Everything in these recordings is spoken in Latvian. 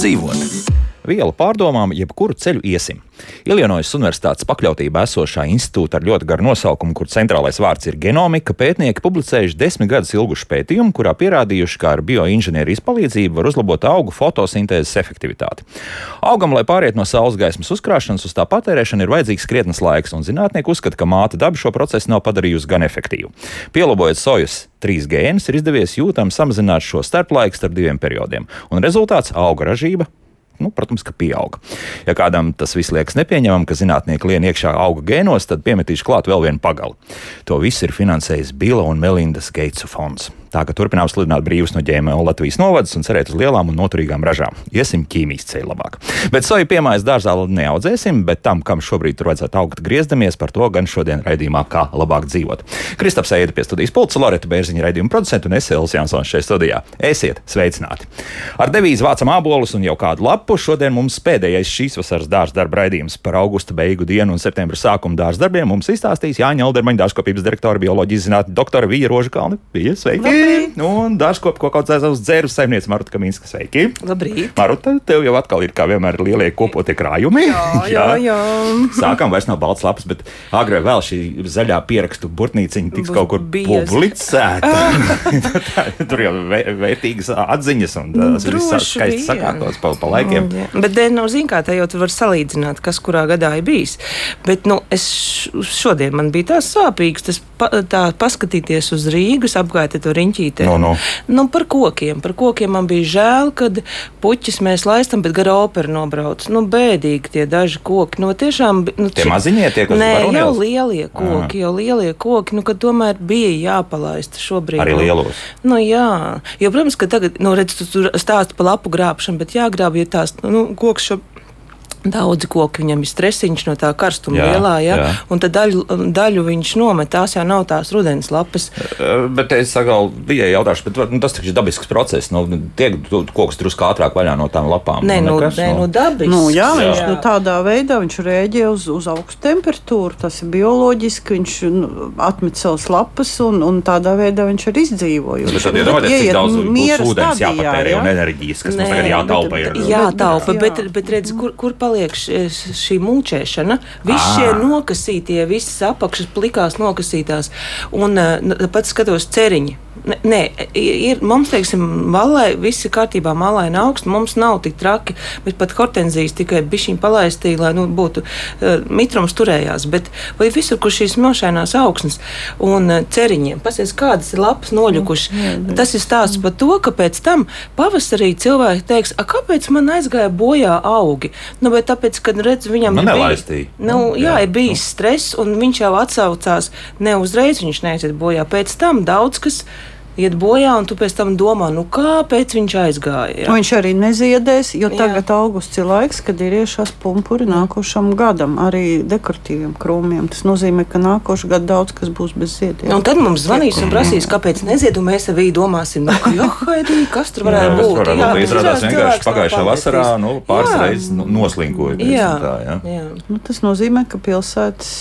labāk dzīvot. Viela pārdomām, jebkuru ceļu iesim. Ilinojas Universitātes pakļautībā esošā institūta ar ļoti garu nosaukumu, kur centrālais vārds ir genomika, pētnieki publicējuši desmit gadus ilgušu pētījumu, kurā pierādījuši, ka ar bioinženierijas palīdzību var uzlabot augu fotosintēzes efektivitāti. Augam, lai pāriet no saules gaismas uzkrāšanas uz tā patērēšanu, ir vajadzīgs krietnes laiks, un zinātnieki uzskata, ka māte daba šo procesu nav padarījusi gan efektīvu. Pielabojot sojas trīs gēnus, ir izdevies jūtami samazināt šo starplaiku starp diviem periodiem, un rezultāts - auga ražība nu, protams, ka pieauga. Ja kādam tas viss liekas nepieņemami, ka zinātnieki lien iekšā auga gēnos, tad piemetīšu klāt vēl vienu pagalu. To visu ir finansējis Bila un Melindas Geitsu fonds. Tā ka turpinām sludināt brīvus no ģēmo Latvijas novadas un cerēt uz lielām un noturīgām ražām. Iesim ķīmijas ceļu labāk. Bet soju piemājas dārzā neaudzēsim, bet tam, kam šobrīd tur vajadzētu augt, griezdamies par to gan šodien raidījumā, kā labāk dzīvot. Kristaps Eida pie studijas pulca, Loreta Bērziņa raidījuma producenta un es Elsijas Jansons šeit studijā. Esiet sveicināti! Ar devīzi vācam abolus un jau kādu lapu. Šodien mums pēdējais šīs vasaras dārza darba raidījums par augusta beigu dienu un septembra sākuma dārza darbiem mums izstāstīs Jāņa Aldermaņa dārzkopības direktora bioloģijas zinātņu doktora Vija Rožakalni. Vija, sveiki! Labrīt! Nu, un dārzkopu kaut kāds aizsavs dzērus saimniece Maruta Kaminska. Sveiki! Labrīt! Maruta, tev jau atkal ir kā vienmēr lielie kopotie krājumi. Jā, jā, jā. Sākam vairs nav balts lapas, bet agrāk vēl šī zaļā pierakstu burtnīciņa tiks Būs kaut kur biezi. publicēta. Tur jau vērtīgas atziņas un tas viss skaisti sakārtots pa, pa laikiem. Jā. bet dēļ nav zin kā, tā jau tu var salīdzināt, kas kurā gadā ir bijis. Bet, nu, es šodien man bija tās sāpīgas, tas pa, tā paskatīties uz Rīgas apgaita to riņķītē. No, no. Nu, par kokiem. Par kokiem man bija žēl, kad puķis mēs laistam, bet gara opera nobrauc. Nu, bēdīgi tie daži koki. Nu, tiešām, nu, tie maziņie tie, kas Nē, jau lielie koki, Aha. jau lielie koki, nu, kad tomēr bija jāpalaista šobrīd. Arī lielos. Nu, jā, jo, protams, ka tagad, nu, redz, tu, tu stāsti par lapu grābšanu, bet jāgrāb, ja tās, nu, koks šo Daudzi koki viņam ir stresiņš no tā karstuma jā, lielā, ja? jā. un tad daļu, daļu viņš nomet. Tās jau nav tās rudens lapas. Bet es atkal bija jautāšu, bet nu, tas taču ir dabisks process. Nu, tiek koks drusku ātrāk vaļā no tām lapām. Nē, nu, nekas, nē, nu, nu dabisks. Nu, jā, jā. Viņš, nu, tādā veidā viņš rēģē uz, uz augstu temperatūru. Tas ir bioloģiski. Viņš nu, atmet savas lapas un, un tādā veidā viņš arī izdzīvo. Bet tad ir redzams, cik daudz ūdens jāpatērē jā. un enerģijas, kas nē, mums tagad jātaupa. Ir. Jātaupa, bet, bet redz, kur, kur palīdz paliek šī mulčēšana. Visi šie nokasītie, visas apakšas plikās nokasītās. Un uh, pats skatos ceriņi Nē, ir, mums, teiksim, valē, viss ir kārtībā, malaina augsts, mums nav tik traki, bet pat hortenzijas tikai bišķiņ palaistīja, lai nu, būtu uh, mitrums turējās. Bet vai visur, kur šīs milšainās augsnes un uh, ceriņiem, pasies, kādas ir lapas noļukuši, mm, mm, tas ir stāsts par to, ka pēc tam pavasarī cilvēki teiks, a, kāpēc man aizgāja bojā augi? Nu, bet tāpēc, kad redz, viņam man ir bijis, nu, nu, jā, jā, ir bijis nu. stress, un viņš jau atsaucās ne uzreiz, viņš neiet bojā. Pēc tam daudz kas iet bojā, un tu pēc tam domā, nu kāpēc viņš aizgāja. Jā? Viņš arī neziedēs, jo jā. tagad augusts ir laiks, kad ir iešās pumpuri nākošam gadam, arī dekoratīviem krūmiem. Tas nozīmē, ka nākošais gads daudz kas būs bez ziediem. Un tad mums zvanīs un prasīs, kāpēc nezied, un mēs arī domāsim, nu, ka, jā, haidī, kas tur varētu jā, būt. Jā, tas izrādās vienkārši pagājušā vasarā nu, pāris reizes nu, noslinkoja. Jā, tā, jā. jā. Nu, tas nozīmē, ka pilsētas,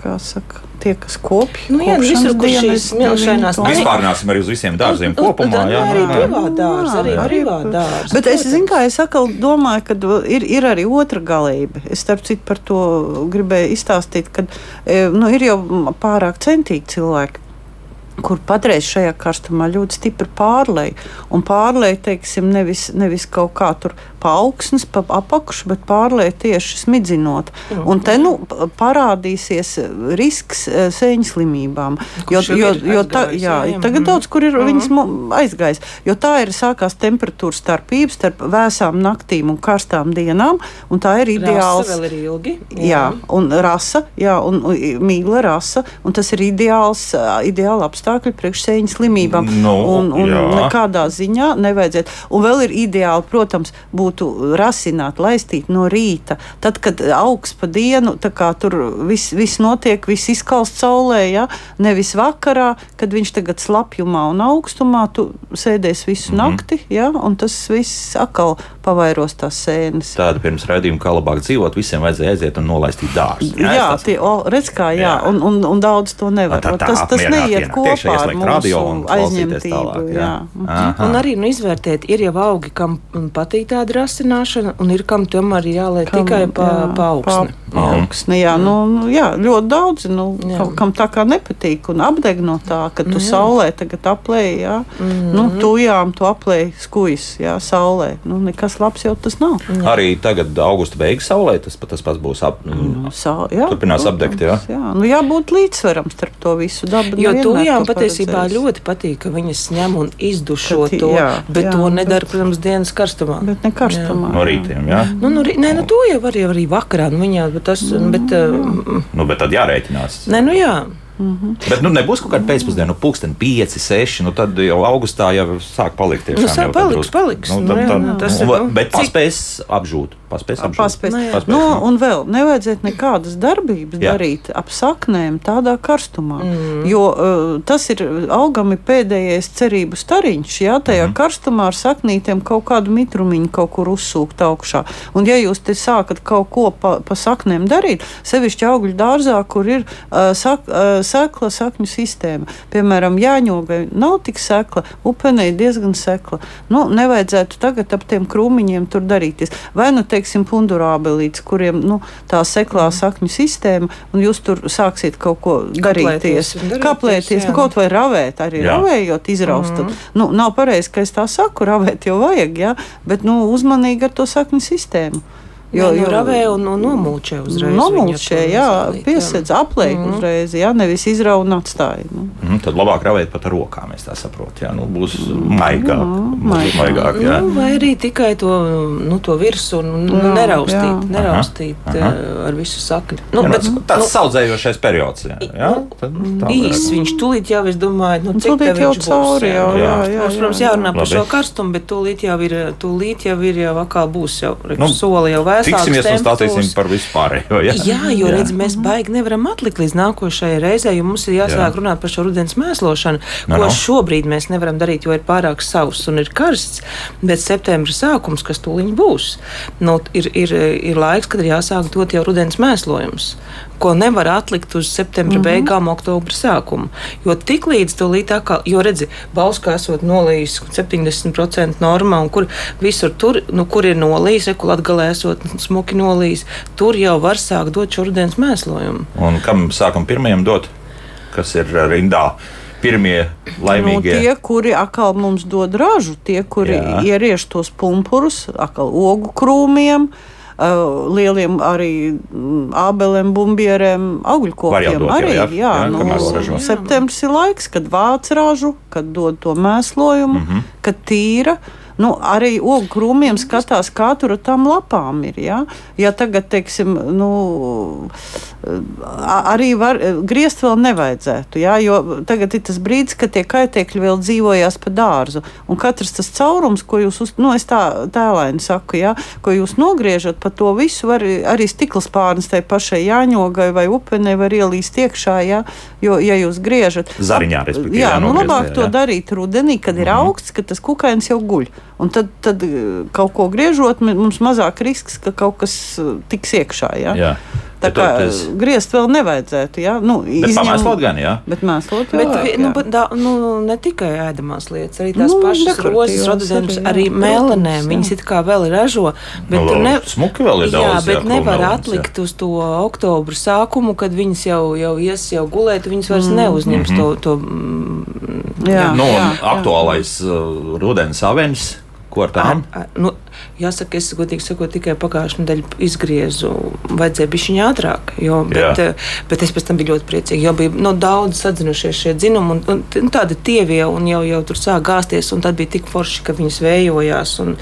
kā saka, tie, kas kopj. Nu, jā, visur, kur šīs milšainās. Vispārnāsim arī uz visiem dārziem un, kopumā. Jā, arī privātdārs, arī privātdārs. Bet es zinu, kā es atkal domāju, ka ir, ir arī otra galība. Es starp citu par to gribēju izstāstīt, ka e, nu, ir jau pārāk centīgi cilvēki kur patreiz šajā karstumā ļoti stipri pārlēja. Un pārlēja, teiksim, nevis, nevis kaut kā tur pa augstnes, pa apakšu, bet pārlēja tieši smidzinot. Mm. Un te nu parādīsies risks e, sēņu slimībām. Jo, jo, jo tā, jā, jā, tagad mm. daudz kur ir mm. viņas aizgājis. Jo tā ir sākās temperatūra starpība starp vēsām naktīm un karstām dienām. Un tā ir ideāls. Rasa vēl ir ilgi. Jā, jā un rasa, jā, un, mīla rasa. Un tas ir ideāls, ideāli apstākļi priekš sēņu slimībām. No, nu, un, un nekādā ziņā nevajadzētu. Un vēl ir ideāli, protams, būt būtu rasināt, laistīt no rīta, tad, kad augsts pa dienu, tur viss vis notiek, viss izkalst saulē, ja? nevis vakarā, kad viņš tagad slapjumā un augstumā, tu sēdēs visu mm -hmm. nakti, ja? un tas viss atkal pavairos tās sēnes. Tāda pirms raidījuma, kā labāk dzīvot, visiem vajadzēja aiziet un nolaistīt dārstu. Jā, jā tie, o, redz, kā, jā, jā. Un, un, un daudz to nevar. Tā, tā, tas tas neiet kopā ar mūsu aizņemtību. Tālāk, jā. Jā. Un arī nu, izvērtēt, ir jau augi, kam patīk tāda rasināšana, un ir kam tomēr jāliek kam, tikai pa, jā, pa augsni. Pa, pa augsni jā, nu, nu, jā, ļoti daudz, nu, jā. kam, kam tā kā nepatīk un apdeg no tā, ka tu jā. saulē tagad aplēji, jā, mm -hmm. nu, tujām tu aplēji skujas, jā, saulē. Nu, nekas labs jau tas nav. Jā. Arī tagad augusta beigas saulē tas, tas pats būs ap, nu, Sa, jā, turpinās protams, apdegt, jā. jā. Nu, jābūt līdzsvaram starp to visu dabu. Jo tujām patiesībā ļoti patīk, ka viņas ņem un izdušo Kad, to, jā, bet jā, to nedara, protams, dienas karstumā. Bet ne karstumā. Jā. No rītiem, jā? Nu, nu, nē, nu, to jau var jau arī vakarā. Nu, viņā, bet tas, bet, uh, nu, bet tad jārēķinās. Nē, nu jā. Mm -hmm. Bet nu, nebūs kaut kāda pēcpusdiena, nu, pūksteni 5, 6. Nu, tad jau augustā jau sāk palikt. Tiešām, nu, sāk paliks, paliks. Nu, tad, nu, jā, tad, jā, tas, nu, bet cik... paspēs apžūt. Paspēs apžūt. Paspēs. Nu, paspēs. Nu, un vēl nevajadzētu nekādas darbības jā. darīt ap saknēm tādā karstumā. Mm. Jo uh, tas ir augami pēdējais cerību stariņš. Jā, tajā mm. karstumā ar saknītēm kaut kādu mitrumiņu kaut kur uzsūkt augšā. Un ja jūs te sākat kaut ko pa, pa saknēm darīt, sevišķi augļu dārzā, kur ir uh, sak, uh, sekla sakņu sistēma. Piemēram, Jāņogai nav tik sekla, upenei diezgan sekla. Nu, nevajadzētu tagad ap tiem krūmiņiem tur darīties. Vai nu, teiksim, pundurābelītes, kuriem nu, tā seklā mm. sakņu sistēma, un jūs tur sāksiet kaut ko darīties. Kaplēties, nu, kaut vai ravēt, arī jā. ravējot, izraust. Mm. Nu, nav pareizi, ka es tā saku, ravēt jau vajag, jā, bet nu, uzmanīgi ar to sakņu sistēmu. Jo, jo ravē un, un nomūčē uzreiz. Nomūčē, jā, piesedz, apliek mm. uzreiz, jā, nevis izrauj un atstāja. Nu. Mm, tad labāk ravēt pat ar rokām, es tā saprotu, jā, nu būs maigāk. Mm, maigāk. maigāk jā. Nu, vai arī tikai to, nu, to virsmu un jā, neraustīt, jā. neraustīt aha, aha. Uh, ar visu sakni. Nu, jā, bet, tāds nu, saudzējošais periods, jā. jā? Tad, Īs, viņš tūlīt jau, es domāju, nu, cik tev viņš cauri, jā, jā, jā, jā, Mums, protams, jārunā par šo karstumu, bet tūlīt jau ir, tūlīt jau ir, jau atkal būs jau, nu, soli jau vēstās tiksimies un stāstīsim par vispārējo. Ja? Jā, jo redz, mēs baigi nevaram atlikt līdz nākošajai reizei, jo mums ir jāsāk jā. runāt par šo rudens mēslošanu, no, ko no. šobrīd mēs nevaram darīt, jo ir pārāk sauss un ir karsts. Bet septembra sākums, kas tūlīt būs, nu, ir, ir, ir laiks, kad ir jāsāk dot jau rudens mēslojums ko nevar atlikt uz septembra mm -hmm. beigām, oktobra sākumu. Jo tik līdz to līdz atkal, jo redzi, Bauskā esot nolījis 70% normā, un kur visur tur, nu, kur ir nolījis, ekul atgalē esot smuki nolījis, tur jau var sākt dot šurdienas mēslojumu. Un kam sākam pirmajam dot, kas ir rindā? pirmie laimīgie? Nu, tie, kuri atkal mums dod ražu, tie, kuri Jā. ieriež tos pumpurus, atkal ogu krūmiem, uh, uh, lieliem arī mm, ābeliem, bumbieriem, augļkokiem. Dot, arī, jā, jā, jā, nu, septembris ir laiks, kad vāc ražu, kad dod to mēslojumu, mm -hmm. kad tīra. Nu, arī ogu krūmiem skatās, kā tur tam lapām ir. Ja, ja tagad, teiksim, nu, arī var, griezt vēl nevajadzētu, ja, jo tagad ir tas brīdis, kad tie kaitēkļi vēl dzīvojās pa dārzu. Un katrs tas caurums, ko jūs, uz, nu, es tā tēlēni saku, ja, ko jūs nogriežat, pa to visu var arī stikls pārnes tai pašai jāņogai vai upenei var ielīst iekšā, ja, jo, ja jūs griežat. Zariņā, respektīvi. Jā, nu, labāk jā. to darīt rudenī, kad mm -hmm. ir mhm. augsts, kad tas kukainis jau guļ. Un tad, tad eh, kaut ko griežot, mums mazāk risks, ka kaut kas eh, tiks iekšā. Ja? Jā. Tā kā tas... griezt vēl nevajadzētu. Ja? Nu, izņem... Mēslot gan, jā. Bet mēslot jau. Bet, jā. Nu, bet, da, nu, ne tikai ēdamās lietas, arī tās nu, pašas rozes, rododendrus, arī mēlenēm. Viņas it kā vēl ražo. Bet nu, ne... Smuki vēl ir daudz. Jā, bet jā, nevar melens, atlikt jā. uz to oktobru sākumu, kad viņas jau, jau ies jau gulēt, viņas vairs mm. neuzņems mm -hmm. to. to mm, jā, nu, jā, aktuālais jā. Uh, rudens avenis Ko ar tām? A, a, nu, Jāsaka, es godīgi sakot, tikai pagājušajā nedēļā izgriezu. Vajadzēja būt viņa ātrāk, jo, bet, Jā. Eh, bet es pēc tam biju ļoti priecīga. Jo bija no, nu, daudz sadzinušies šie dzinumi, un, un, un tādi tievie, un jau, jau tur sāk gāzties, un tad bija tik forši, ka viņas vējojās. Un,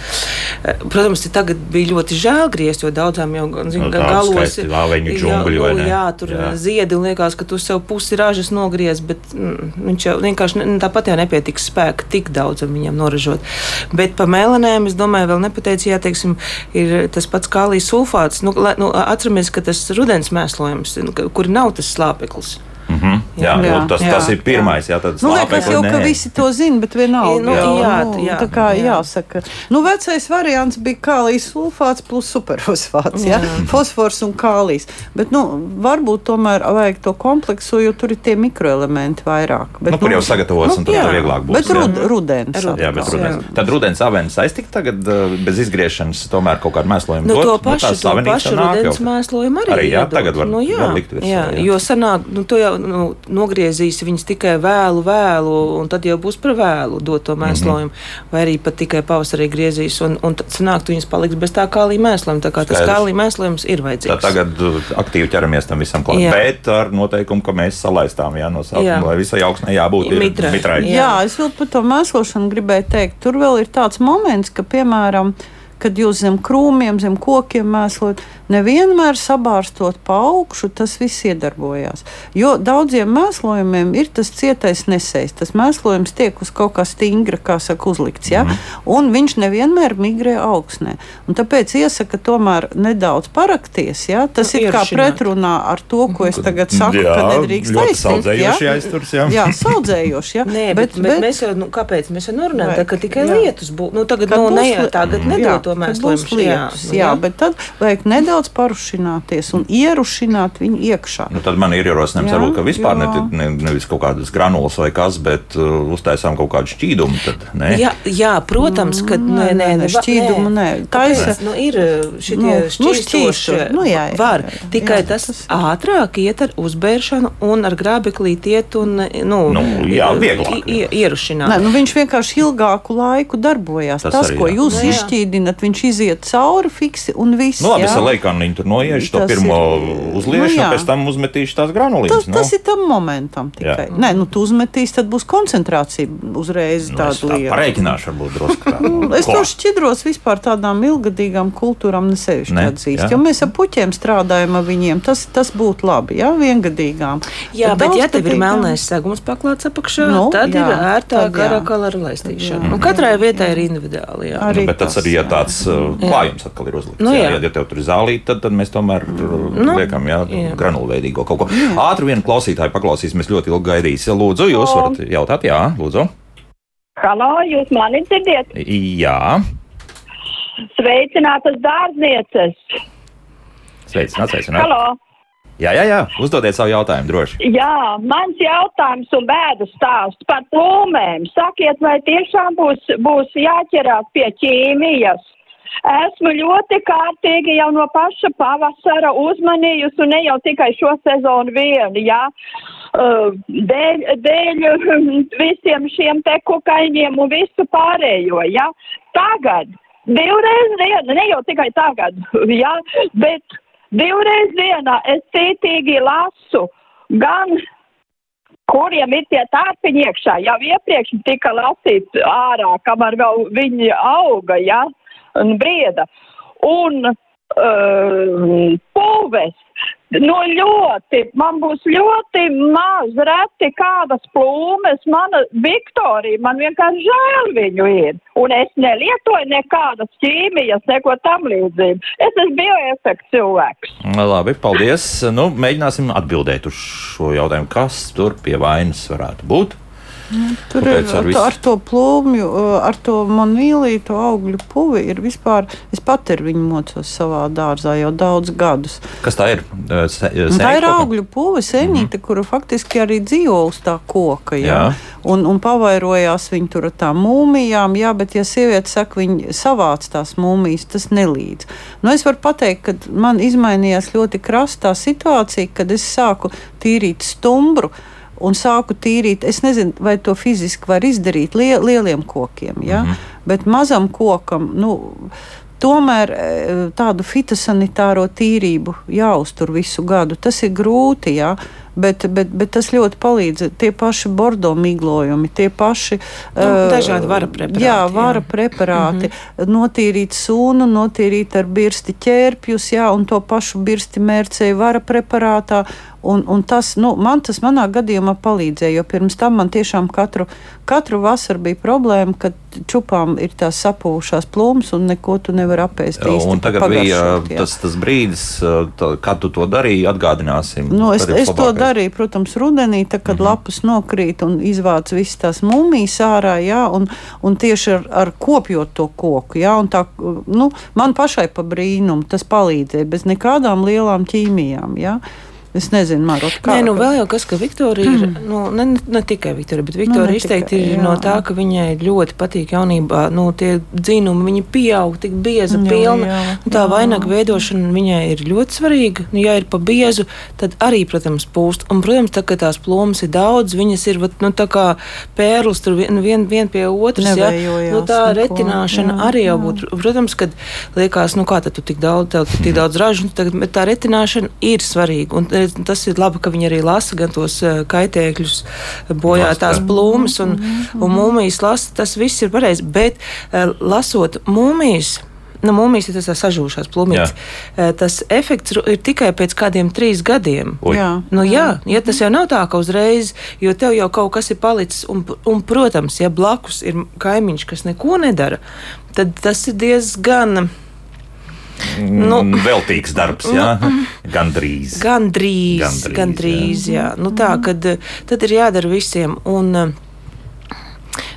eh, protams, tagad bija ļoti žēl griezt, jo daudzām jau zin, nu, galos ir džungļi. Jā, jā, tur jā. ziedi, un liekas, ka tu sev pusi ražas nogriez, bet mm, viņš jau vienkārši tāpat jau nepietiks spēka tik daudzam viņam noražot. Bet pa mēlenēm, es domāju, vēl nepateicu ja teiksim, ir tas pats kālijas sulfāts. Nu, nu, atceramies, ka tas rudens mēslojums, kur nav tas slāpeklis. Mm -hmm. Jā, Jā, nu, tas, jā, tas ir pirmais. Jā, tad Nu, liekas jau, ka visi to zina, bet vienalga. Nu, jā, jā, tā kā jā. jāsaka. Nu, vecais variants bija kālijas sulfāts plus superfosfāts, jā, fosfors un kālijas. Bet, nu, varbūt tomēr vajag to kompleksu, jo tur ir tie mikroelementi vairāk. Bet, Nu, kur jau sagatavots, un tad jā, vieglāk būs, Bet jā. rud, rudens. Rudens. Jā, bet Jā. rudens. Tad rudens avens aiztikt tagad uh, bez izgriešanas, tomēr kaut kādu mēslojumu Nu, to pašu, tās to pašu rudens mēslojumu arī, Arī, jā, tagad var- nu, jā, var likt jā, jā. Jo sanāk, nu, tu jau nu, nogriezīsi viņus tikai vēlu, vēlu, un tad jau būs par vēlu dot to mēslojumu. Mm -hmm. Vai arī pat tikai pavasarī griezīs, un, un tad sanāk, tu viņus paliks bez tā kālija mēslojuma. Tā kā tas Skaidrs. kālija mēslojums ir Tā vajadzīgs. tagad uh, aktīvi ķeramies tam visam klāt. Jā. Bet ar noteikumu, ka mēs salaistām jā, no sākuma, Jā. lai visai augsnē jābūt ir Mitrai. mitrai. Jā. Jā, es vēl par to mēslošanu gribēju teikt. Tur vēl ir tāds moments, ka, piemēram, kad jūs zem krūmiem, zem kokiem mēslojat, nevienmēr sabārstot pa augšu, tas viss iedarbojās. Jo daudziem mēslojumiem ir tas cietais nesējs. Tas mēslojums tiek uz kaut kā stingra, kā saka, uzlikts, ja? Mhm. un viņš nevienmēr migrē augsnē. Un tāpēc iesaka tomēr nedaudz parakties. Ja? Tas ir kā pretrunā ar to, ko es tagad saku, Jā, ka nedrīkst aizsniegt. saudzējoši aizturs, jā. jā, saudzējoši. Ja? Nē, bet, bet, bet mēs jau, nu, kāpēc mēs jau tā, ka tikai jā. lietus būs. Nu, tagad, nu, būs ne tagad Jā, nedod to mēslojumu. būs lietus, jā, jā, bet tad vajag nedaudz parušināties un ierušināt viņu iekšā. Nu, tad man ir ierosinājums, varbūt, ka vispār ne, ne, nevis kaut kādas granulas vai kas, bet uh, uztaisām kaut kādu šķīdumu. Tad, ne? Jā, jā, protams, ka nē, nē, nē, va- šķīdumu nē. Kāpēc? Taisa- Nu, ir šitie Nu, nu, nu, šķīstošie. šķīstoši. Nu, jā, jā, var. jā, jā. Tikai Jā, tas, tas- ātrāk iet ar uzbēršanu un ar grābeklīti iet un nu, Nu, jā, vieglāk. i- i- ierušināt. Nē, nu viņš vienkārši ilgāku laiku darbojās. Tas Tas, ko jūs Nu, jā. izšķīdināt, viņš iziet cauri fiksi un viss. Nu, labi, jā. es ar leikānu tur noiešu to pirmo ir- uzliešu, Nu, un pēc tam uzmetīšu tās granulītes. Tas, nu. tas ir tam momentam tikai. Jā. Nē, nu, tu uzmetīsi, tad būs koncentrācija uzreiz Nu, tāda tā liela. Pareiķināšu, varbūt drusku tā. Nu, Es to šķidros vispār tādām ilgadīgām kultūrām nesevišķi Ne? atzīstu. Jā. Jo mēs ar puķiem strādājam ar viņiem. Tas, tas būtu labi, jā, viengadīgām. Jā, Bet bet ja tev ir melnais segums paklāts apakšā, Nu, tad jā, ir ērtāk ar koloru laistīšanu. Nu, katrai vietai ir individuāli. Jā. Arī Nu, bet tas arī ir jā. Tāds uh, klājums, atkal ir uzlikts. Nu, jā, jā. ja, ja tev tur ir zālīte, tad, tad mēs tomēr uh, Nu, liekam, jā, jā. granulveidīgo kaut ko. Ātri vien klausītāji paklausīsimies, ļoti ilgi gaidīs. Lūdzu, jūs Halo. varat jautāt, jā, lūdzu. Halo, jūs mani dzirdiet? Jā, Sveicinātas dārznieces! sveicināt, sveicināt. Halo! Jā, jā, jā, uzdodiet savu jautājumu droši. Jā, mans jautājums un bēdu stāsts par plūmēm. Sakiet, vai tiešām būs, būs jāķerās pie ķīmijas? Esmu ļoti kārtīgi jau no paša pavasara uzmanījusi, un ne jau tikai šo sezonu vienu, jā. Uh, Dēļ, dēļ visiem šiem te kukaiņiem un visu pārējo, jā. Tagad, divreiz dienā, ne jau tikai tagad, jā, bet divreiz dienā es cītīgi lasu gan kuriem ir tie tārpiņi iekšā. Jau iepriekš tika lasīts ārā, kamēr vēl viņi auga, ja, un brieda. Un uh, pulves. Nu, ļoti, man būs ļoti maz, reti kādas plūmes. Mana Viktorija, man vienkārši žēl viņu ir. Un es nelietoju nekādas ķīmijas, neko tam līdzīgu. Es esmu bioefekts cilvēks. Labi, paldies. Nu, mēģināsim atbildēt uz šo jautājumu, kas tur pie vainas varētu būt. Tur Kāpēc ir ar visu? ar to plūmju, ar to monīlītu augļu puvi. Ir vispār, es pat ar viņu mocos savā dārzā jau daudz gadus. Kas tā ir? Se, Un tā ir augļu puve, sēnīte, mm -hmm. kura faktiski arī dzīvo uz tā koka. Jā. Jā. Un, un pavairojās viņa tur ar tām mūmijām, jā, bet, ja sieviete saka, viņa savāc tās mūmijas, tas nelīdz. Nu, es varu pateikt, ka man izmainījās ļoti krastā situācija, kad es sāku tīrīt stumbru. Un sāku tīrīt, es nezinu, vai to fiziski var izdarīt lie, lieliem kokiem, ja? mm -hmm. bet mazam kokam, nu, tomēr e, tādu fitosanitāro tīrību jāuztur visu gadu. Tas ir grūti, jā, bet, bet, bet tas ļoti palīdz. Tie paši bordo miglojumi, tie paši Nu, e, dažādi vara preparāti, Jā, jā. vara preparāti. Mm -hmm. Notīrīt sūnu, notīrīt ar birsti ķērpjus, jā, un to pašu birsti mērcēju vara preparātā. Un, un tas, nu, man tas manā gadījumā palīdzēja, jo pirms tam man tiešām katru, katru vasaru bija problēma, ka čupām ir tās sapūšās plūmas un neko tu nevari apēst. īsti Un tagad bija jā. tas, tas brīdis, tā, kad tu to darīji, atgādināsim. Nu, es, es to labākais. darīju, protams, rudenī, tad, kad mm -hmm. lapas nokrīt un izvāc visas tās mūmijas ārā, jā, un, un tieši ar, ar kopjot to koku. Jā, un tā, nu, man pašai pa brīnumu tas palīdzēja bez nekādām lielām ķīmijām. Jā. Es nezinu, Marot, kā. Nē, nu vēl jau kas, ka Viktorija ir, nu, ne, ne, tikai Viktorija, bet Viktorija ne nu, izteikti ir jā. no tā, ka viņai ļoti patīk jaunībā, nu, tie dzinumi, viņa pieaug tik bieza, Jā, pilna. jā, un tā jā. vainaga veidošana viņai ir ļoti svarīga. Nu, ja ir pa biezu, tad arī, protams, pūst. Un, protams, tā, ka tās plomas ir daudz, viņas ir, nu, tā kā pērlis tur vien, vien, vien pie otras. Nevējojās Nu, tā neko, retināšana jā, arī jau jā. būtu, protams, kad liekas, nu, kā tad tu tik daudz, tev tik daudz ražu, nu, bet tā retināšana ir svarīga. Un redz, tas ir labi, ka viņi arī lasa gan tos eh, kaitēkļus, bojātās Lasa. plūmas un, un mūmijas lasa. Tas viss ir pareizi. Bet eh, lasot mūmijas. Nu, mūmijas ir tas sažūšās plūmītes. Tas efekts ir tikai pēc kādiem trīs gadiem. Ui. Jā. Nu, jā, ja tas jau nav tā, ka uzreiz, jo tev jau kaut kas ir palicis, un, un protams, ja blakus ir kaimiņš, kas neko nedara, tad tas ir diezgan. Nu, Mm, Veltīgs darbs, jā. Gandrīz. Gandrīz, Gandrīz, gandrīz jā. jā. Nu, tā, kad, eh, tad ir jādara visiem. Un,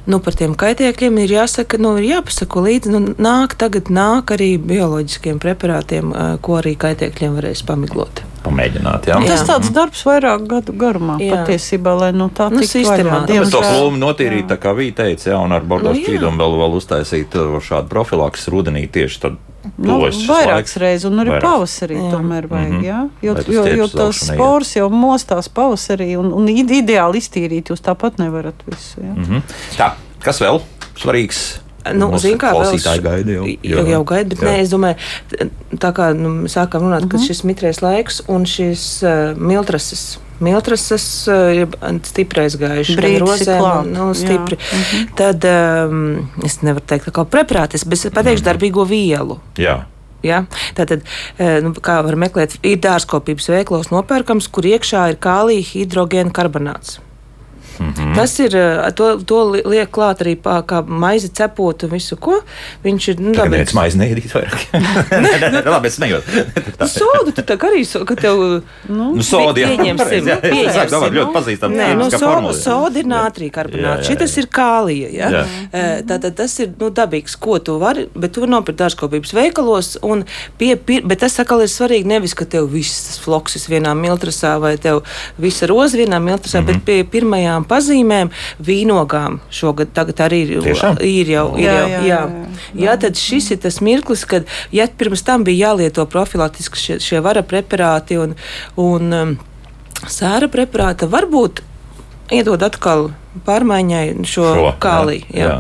Nu, par tiem kaitēkļiem ir jāsaka, nu, ir jāpasako līdzi. Nu, nāk, tagad nāk arī bioloģiskiem preparātiem, eh, ko arī kaitēkļiem varēs pamiglot. Pamēģināt, jā. Jā. Tas tāds darbs vairāk gadu garumā Jā. patiesībā, lai no tā Nu, sistemātiski. Bet to Diemžēl. plūmu notīrīt, tā kā Vīja teica, jā, un ar bordo Nu, jā. šķīdumu vēl, vēl uztaisīt uh, šādu profilakses rudenī tieši tad. Nu, vairākas reizes, un arī Vairāk. pavasarī Jā. tomēr vajag. Mhm. Jā? Jo, tas jo, jo iet. spors jau mostās pavasarī, un, un ide- ideāli iztīrīt jūs tāpat nevarat visu. Jā. Mhm. Tā, kas vēl svarīgs? Nu, Mūsu zin kā, vēl klausītāji gaida jau. jau, jau gaida, bet Jā. nē, es domāju, tā kā nu, sākām runāt, uh -huh. ka šis mitrais laiks un šis uh, miltrases. Miltrases uh, ir stiprais gājuši, gan rozēm, nu, stipri. Tad um, es nevaru teikt, ka kaut preprātis, bet es pateikšu darbīgo vielu. Jā. Ja? Tātad, eh, nu, kā var meklēt, ir dārzkopības veiklos nopērkams, kur iekšā ir kālija hidrogēna karbonāts. Mm -hmm. Tas ir, eh, to, to li- liek klāt arī pā, kā maizi cepot un visu, ko viņš ir. Nu, dabīgs. viens maizi neēdīt vairāk. nē, nē, nē, labi, es nejūtu. Nu, sodu tu tā kā arī, so, ka tev. Nu, soda, jā. Pieņemsim, pareizi, jā. nu, Es sāku domāt, pieņemsim, ļoti pazīstam. Nē, nu, ķīmiskā so, formula. soda ir nātrija Jā, karbonāts. jā, jā. Šis ir kālija. Ja? Jā. Eh, Tātad tas ir nu, dabīgs, ko tu vari, bet tu nopirki dārzkopības veikalos. un Pie, pie, bet tas atkal ir svarīgi nevis, ka tev viss tas floksis vienā miltrasā vai tev visa roza vienā miltrasā, mm -hmm. bet pie pirmajām pazīmēm vīnogām šogad arī ir, Tiešām? ir jau. Ir Jā, jau jā, jā, jā, jā. tad šis ir tas mirklis, kad ja pirms tam bija jālieto profilaktiski šie, šie vara preparāti un, un um, sēra preparāta, varbūt iedod atkal pārmaiņai šo, šo kāliju. Jā. Jā.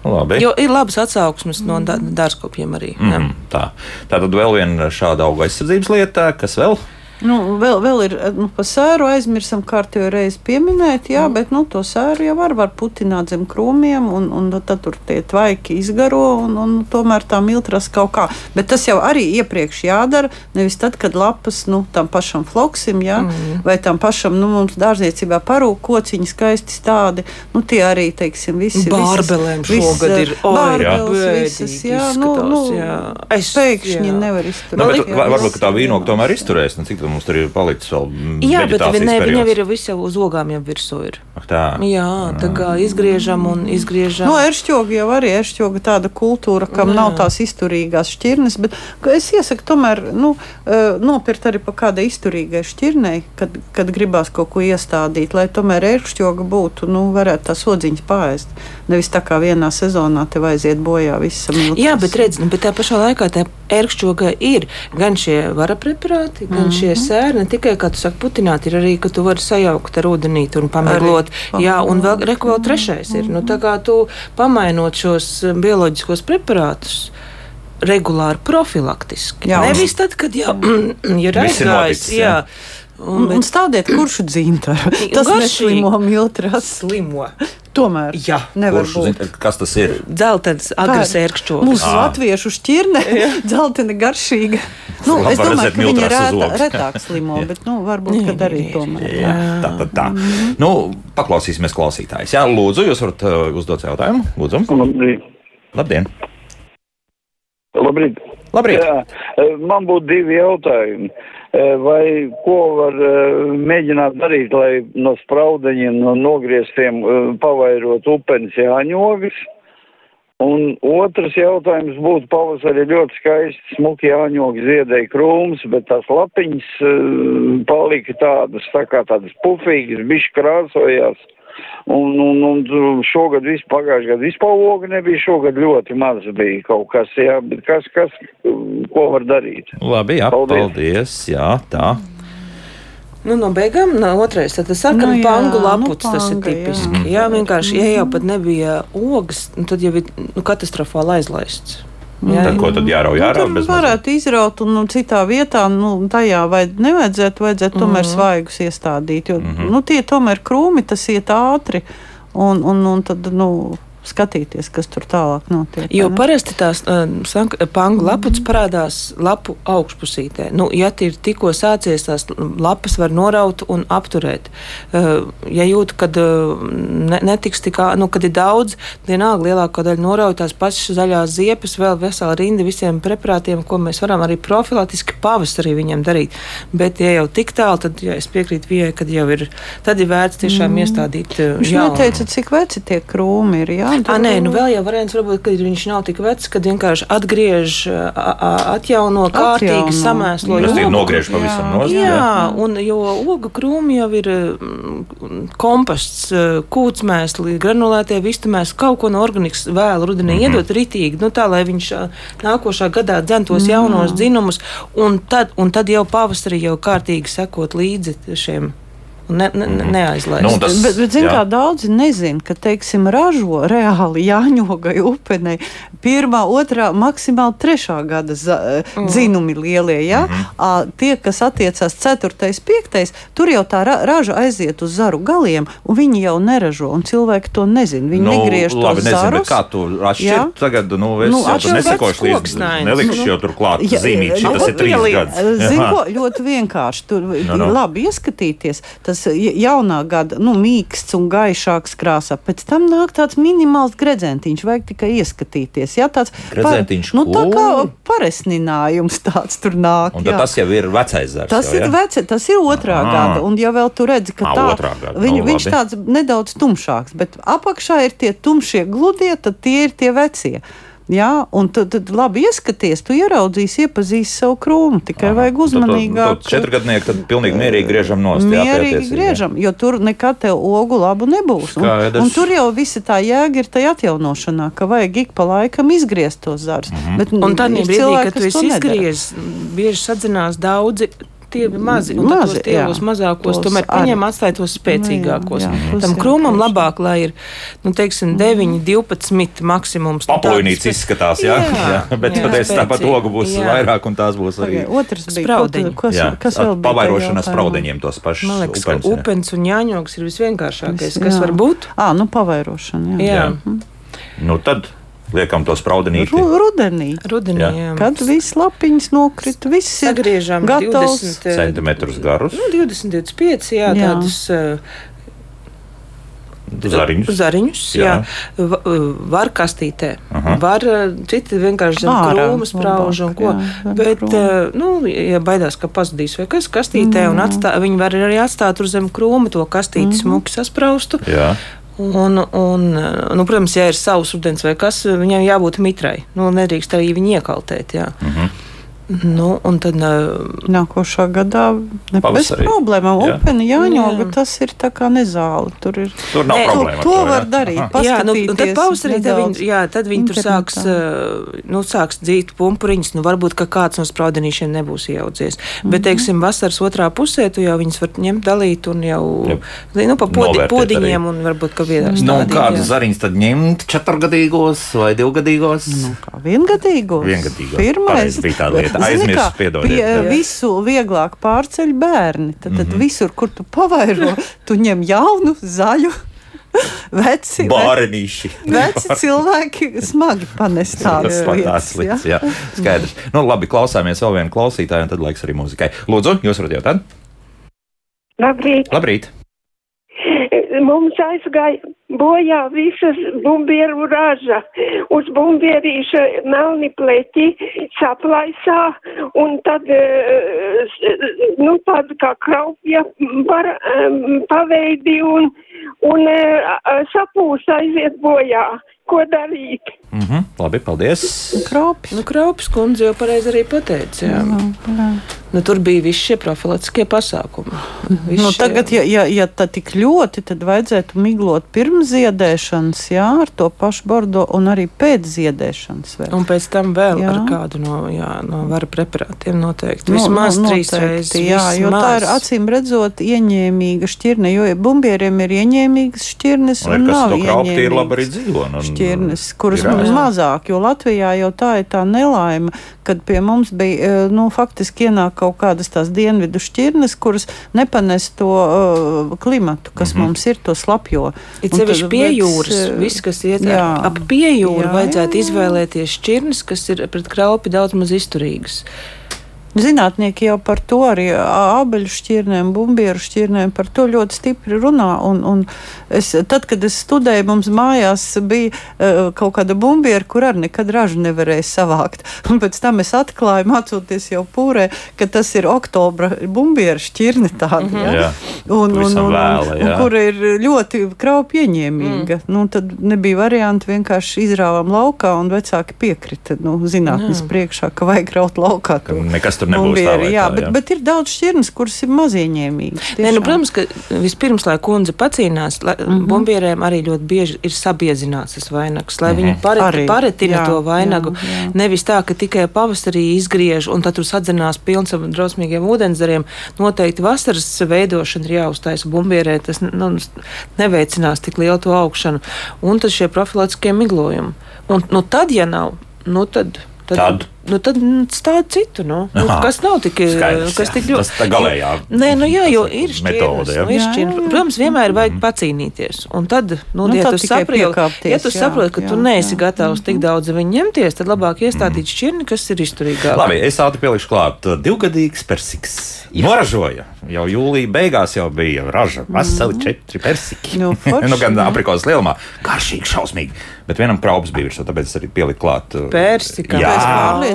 Labi. Jo ir labas atsauksmes no da- dārzkopiem arī. Mm, tā. tā tad vēl viena šāda auga aizsardzības lieta, kas vēl? Nu, vēl, vēl ir nu, par sēru aizmirsām kārtībā reizi pieminēt, jā, mm. bet nu, to sēru jau var, var putināt zem krūmiem, un, un tad tur tie tvaiki izgaro, un, un tomēr tā miltras kaut kā. Bet tas jau arī iepriekš jādara, nevis tad, kad lapas nu, tam pašam floksim, jā, mm. vai tam pašam, nu, mums dārzniecībā parūk kociņi skaisti tādi, nu, tie arī, teiksim, visi. Bārbelēm visas- šogad ir oi, Bārbeles jā. visas, jā, nu, nu, izskatās, jā. Es- pēkšņi jā. nevar Nu, izturēt. bet, jā, varbūt ka tā jā. tomēr izturēs. Nu, cik tam mums tur ir palicis vēl? Jā, bet ne, viņa jau periods? ir viss jau uz ogām jau virsū. Ir. Ak, tā. Jā, tā kā izgriežam un izgriežam. No eršķoga jau arī eršķoga tāda kultūra, kam Jā. nav tās izturīgās šķirnes, bet ka es iesaku tomēr nu, eh, nopirkt arī pa kādai izturīgai šķirnei, kad, kad gribās kaut ko iestādīt, lai tomēr eršķoga būtu, nu, varētu tās odziņas pāriest. Nevis tā kā vienā sezonā tev aiziet bojā visam. Jā, bet redz, nu, bet tā pašā laikā tā ērkšķoga ir gan šie vara preparāti, gan mm -hmm. šie sēri. Ne tikai, kā tu saki, putināt, ir arī, ka tu vari sajaukt ar ūdenīti un pameglot. Jā, un vēl, reku, vēl trešais ir, nu, tā kā tu pamainot šos eh, bioloģiskos preparātus. Regulāri profilaktiski. Jā. Nevis tad, kad jau ir aizgājis. Jā, Un, un stādiet kuršu dzīmtaru. Tas Garšīgi. neslimo miltras. slimo. Tomēr Jā. nevar Kurš, zin, kas tas ir? Dzeltens, agresīvs ērkšķis. Mūsu latviešu šķirne, dzeltena garšīga. Nu, Labi, es domāju, redzēt ka ir reta, ogas. retāk slimo, bet nu, varbūt kad arī tomēr. Jā, tā tad tā. Nu, paklausīsimies klausītājus. Jā, lūdzu, jūs varat uh, uzdot jautājumu. Lūdzu, Labrīt. labdien! Labrīt. Labrīt! Jā, man būtu divi jautājumi. Eh, Vai ko var eh, mēģināt darīt, lai no spraudeņiem, no nogrieztiem eh, pavairot upenes jāņogas? Un otrs jautājums būtu pavasarī ļoti skaisti smuki jāņoga ziedēja krūms, bet tās lapiņas palika tādas, tā kā tādas pufīgas, bišķi krāsojās. Un, un, un šogad viss pagājušajā gadā vispār loga nebija, šogad ļoti maz bija kaut kas, jā, bet kas, kas, ko var darīt? Labi, jā, Paldies. paldies. Jā, tā. Nu, no beigām, no otrais, tad tas sarkanu Nu nu, jā, pangu nu laputs, tas ir panga, jā. tipiski. Jā, jā vienkārši, ja jau pat nebija ogas, nu, tad jau ir nu, katastrofāli aizlaists. Jā, Tad, ko tad jārauj? Nu, Jārauj tur bez varētu izraut, un nu, citā vietā, nu, tajā vai nevajadzētu, vajadzētu tomēr svaigus iestādīt, jo nu, tie tomēr krūmi, tas iet ātri, un, un, un tad, nu, skatīties, kas tur tālāk notiek. Jo ne? parasti tās uh, pangu laputs parādās lapu augšpusītē. Nu, ja ir tikko sācies, tās lapas var noraut un apturēt. Uh, ja jūtu, ka uh, ne, netiks tik, nu, kad ir daudz, vienalga lielākā daļa noraut tās pašas zaļās ziepes, vēl vesela rinda visiem preparātiem, ko mēs varam arī profilaktiski pavasarī viņiem darīt. Bet, ja jau tik tālu, tad ja es piekrītu Vijai, kad jau ir, tad ir vērts tiešām mm. iestādīt Viņš jaunu. neteica, cik veci tie krūmi ir. Jā, À, nē, nu vēl jau variants varbūt, ka viņš nav tik vecs, kad vienkārši atgriež, a- a- atjauno, kārtīgi samēslo. Tas ir jogu. nogriež pavisam Jā. nost. Jā, un jo ogu krūmi jau ir mm, komposts, kūtsmēsli, granulētie vistumēs, kaut ko no organikas vēlu rudenī mm -hmm. iedot ritīgi, nu tā, lai viņš nākošā gadā dzentos mm. jaunos dzinumus, un tad, un tad jau pavasarī jau kārtīgi sekot līdzi šiem. Un Ne, ne, ne, neaizlaist. Nu, tas- Bet, bet zin, jā. kā daudzi nezina, ka, teiksim, ražo reāli jāņogai upenei pirmā, otrā, maksimāli trešā gada za, mm. dzinumi lielie. Ja? Mm -hmm. Tie, kas attiecās ceturtais, piektais, tur jau tā ra raža aiziet uz zaru galiem, un viņi jau neražo, un cilvēki to nezina. Viņi nu, negriež to labi, nezinu, zarus. kā tu Jā. atšķirt tagad, nu, es Nu, nu, jau tur nesakošu vecs līdz, koksnains. nelikšu jau tur klāt Ja, zīmīt, nu, šitas ir trīs gadus. Zinu, ko ļoti vienkārši. Tur Nu, ir nu. labi ieskatīties. Tas ja- jaunā gada nu, mīksts un gaišāks krāsā. Pēc tam nāk tāds minimāls gredzentiņš. Vajag tikai ieskatīties. Jā, tāds Gredzentiņš nu, tā kā paresninājums tāds tur nāk. Un tas jau ir vecais zars. Tas jau, ir ja? veci, tas ir otrā Aha. gada. Un, ja vēl tu redzi, ka Ā, tā, gada, viņ, nu, viņš labi. tāds nedaudz tumšāks, bet apakšā ir tie tumšie gludie, tad tie ir tie vecie. Jā, un tad, tad labi ieskaties, tu ieraudzīsi, iepazīsi savu krūmu. Tikai vajag uzmanīgāk. Četrgadnieki tad pilnīgi mierīgi griežam nost. jā, Mierīgi jā. griežam, jo tur nekad tev ogu labu nebūs. Un, Skaidrs. un tur jau visa tā jēga ir tajā atjaunošanā, ka vajag ik pa laikam izgriezt tos zarus. Mhm. Bet, Un tad ir brīdī, cilvēki, kad tu kas to esi izgriezis, bieži sadzinās daudzi. Tie ir mazi, un Mazi, tos jā. mazākos Tos tomēr arī. paņem atstāj tos spēcīgākos. Nu, jā, jā, Tam krūmam jā, labāk, lai ir, nu, teiksim, 9, 12 maksimums. Nu, Paplūnīts tāds- izskatās, jā, jā, Jā, bet jā, pateicis, tāpat ogu būs jā. vairāk, un tās būs arī. Otrs bija Spraudiņi. ko kas, Jā, kas vēl bija? pavairošanas spraudeņiem tos pašus Man liekas, ka upens, upens un jāņogs ir visvienkāršākais, kas var būt. Ā, nu pavairošana. Jā. Jā, Jā. Nu tad liekam to spraudenīti. Ru, rudenī. rudenī. Jā. Jā. Kad viss lapiņas nokrita, viss ir Sagriežam gatavs. 20, eh, Centimetrus garus, Nu, 20, 25, jā, Jā. tādus uh, zariņus. zariņus. Jā. Jā. Uh, var kastītē. Aha. Var citi vienkārši zem Ārā krūmu sprauž un ko. jā, Bet, krūma. nu, ja baidās, ka pazudīs vai kas kastītē, un atstā, viņi var arī atstāt tur zem krūma to kastīti smuki saspraustu. Jā. Un, un, nu, protams, ja ir savs ūdens vai kas, viņam jābūt mitrai. Nu, nedrīkst arī viņu iekaltēt. Jā. Mhm. Nu, un tad, uh, Nākošā gadā bez problēmām. Jā. Upeni jāņoga, Jā. tas ir tā kā nezāle. Tur ir Tur nav Nē, to, problēma. to jā. var darīt. Aha. Jā, nu, un tad pavasarī tad viņi, jā, tad viņi tur sāks, uh, nu, sāks dzīt pumpuriņus. Nu, varbūt ka kāds no spraudenīšiem nebūs ieaudzies. Bet, teiksim, vasaras otrā pusē tu jau viņus var ņemt, dalīt un jau Jep. nu, pa podi, Novērtēt podiņiem un varbūt ka viedās. Nu, un kādus zariņus tad ņemt? Četrgadīgos vai divgadīgos? Nu, kā viengadīgos. Viengadīgos. Pirmais Pareizi bija tā lieta. Kā, piedodiet, pie- jā. Visu vieglāk pārceļ bērni. Tad, tad mm -hmm. visur, kur tu pavairo, tu ņem jaunu, zaļu. Veci, Bārenīši. veci cilvēki smagi panest tādas lietas. tāds lietas, jā. Skaidrs. Nu, labi, klausāmies vēl vienu klausītāju, un tad laiks arī muzikai. Lūdzu, jūs varat jautāt? Labrīt! Labrīt! Mums aizgāja bojā visas bumbieru raža. Uz bumbierīša melni pleķi saplaisā un tad, eh, nu, tāda kā kraupja par, em, paveidi un, un eh, sapūs aiziet bojā. Ko darīt? Mhm, labi, paldies! Kropis. Nu, Kraupis kundze jau pareizi arī pateica. Jā. Nu, tur bija visi šie profilaktiskie pasākumi. Visi Nu, šie- tagad, ja, ja, ja tā tik ļoti, tad vajadzētu miglot pirms ziedēšanas, jā, ar to pašu bordo un arī pēc ziedēšanas. Vēl. Un pēc tam vēl Jā. ar kādu no, jā, no varu preparātiem noteikti. Nu, Vismaz nu, trīs noteikti, reizes. Jā, jo tā ir vismaz. acīm redzot ieņēmīga šķirne, jo bumbieriem ir ieņēmīgas šķirnes Un un, nav to kraupti ir labi arī ieņēmīgas dzīvo. un- šķirnes, kuras mums mazāk, jo Latvijā jau tā ir tā nelaime, kad pie mums bija, eh, nu, faktiski ienāk kaut kādas tās dienvidu šķirnes, kuras nepanes to uh, klimatu, kas mm -hmm. mums ir, to slapjo. Ir Un sevišķi pie jūras. eh, Viss, kas iet jā. ap, pie jūras, vajadzētu jā, jā. izvēlēties šķirnes, kas ir pret kraupi daudz maz izturīgas. Zinātnieki jau par to arī abeļu šķirnēm, bumbieru šķirnēm par to ļoti stipri runā. Un, un es, tad, kad es studēju, mums mājās bija uh, kaut kāda bumbiera, kur arī nekad ražu nevarēja savākt. Un pēc tam es atklāju, mācoties jau pūrē, ka tas ir oktobra bumbiera šķirne tāda. Mm -hmm. Jā. Un, un, un, vēla, un, un kur ir ļoti kraupi ieņēmīga. Mm. Nu, tad nebija varianti vienkārši izrāvām laukā, un vecāki piekrita nu, zinātnes priekšā, ka vajag raut laukā. To Nekas tur nebūs tā, jā, tā, bet, jā. bet ir daudz šķirnes, kuras ir mazieņēmīgas. Nē, nu, protams, ka vispirms, lai kundze pacīnās, lai, mm Mhm. -hmm. bumbieriem arī ļoti bieži ir sabiezināts tas vainags, lai mm -hmm. viņi paret, Arī, paretina jā, to vainagu. jā, jā. Nevis tā, ka tikai pavasarī izgriež un tad tur sadzinās pilns ar drausmīgiem ūdenzariem. Noteikti vasaras veidošana ir jāuztaisa bumbierē, tas nu, neveicinās tik lielu to augšanu. Un tad šie profilaktiskie miglojumi. Un, nu, tad, ja nav, nu tad. Tad? Nu, tad nu, stāv citu. Nu. Nu, Aha. kas nav tik, Skaidrs, kas jā. tik ļoti. Tas tā galējā Nē, nu jā, jo ir šķirnes. Nu, ir šķirnes. Protams, vienmēr vajag pacīnīties. Un tad, nu, Nu, ja tad tu piekāpties, ja tu jā, saproti, ka tu jā, neesi jā. gatavs tik daudz ar viņu ņemties, tad labāk iestādīt šķirni, kas ir izturīgāka. Labi, es ātri pielikšu klāt. Divgadīgs persiks. Noražoja. Jau jūlijā beigās jau bija raža. Veseli četri persiki. Nu, forši, nu, gan aprikos lielumā. Garšīgi, šausmīgi. Bet vienam kraups bija virsū, tāpēc es arī pieliku klāt. uh, Persika. Jā,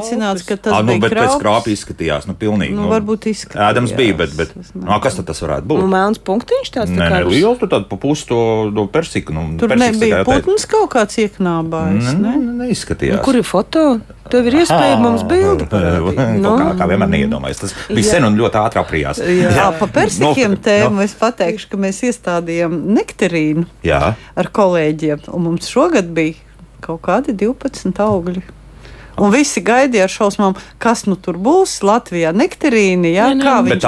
pārliecināts, ka tas Ah, nu, bija bet pēc kraups. krāpja izskatījās, nu, pilnīgi. Nu, varbūt izskatījās, Ēdams bija, bet, bet es nu, kas tad tas varētu būt? Nu, melns punktiņš tāds Nē, liels, tu tādu pa pusi to, to persiku. Nu, Tur nebija putns kaut kāds ieknābājis. Ne, Ne? ne, neizskatījās. Nu, kur ir foto? Tev ir iespēja mums bildi. Nu, kā, kā vienmēr neiedomājies. Tas bija Jā. sen un ļoti ātri aprījās. Jā, pa persikiem Nu, tēmu nu, es pateikšu, ka mēs iestādījām nektarīnu Jā, ar kolēģiem, un mums šogad bija kaut kādi 12 augļi. Un visi gaidīja ar šausmām, kas nu tur būs Latvijā. Nektarīni, jā, Nē, nē, kā bet viņš bet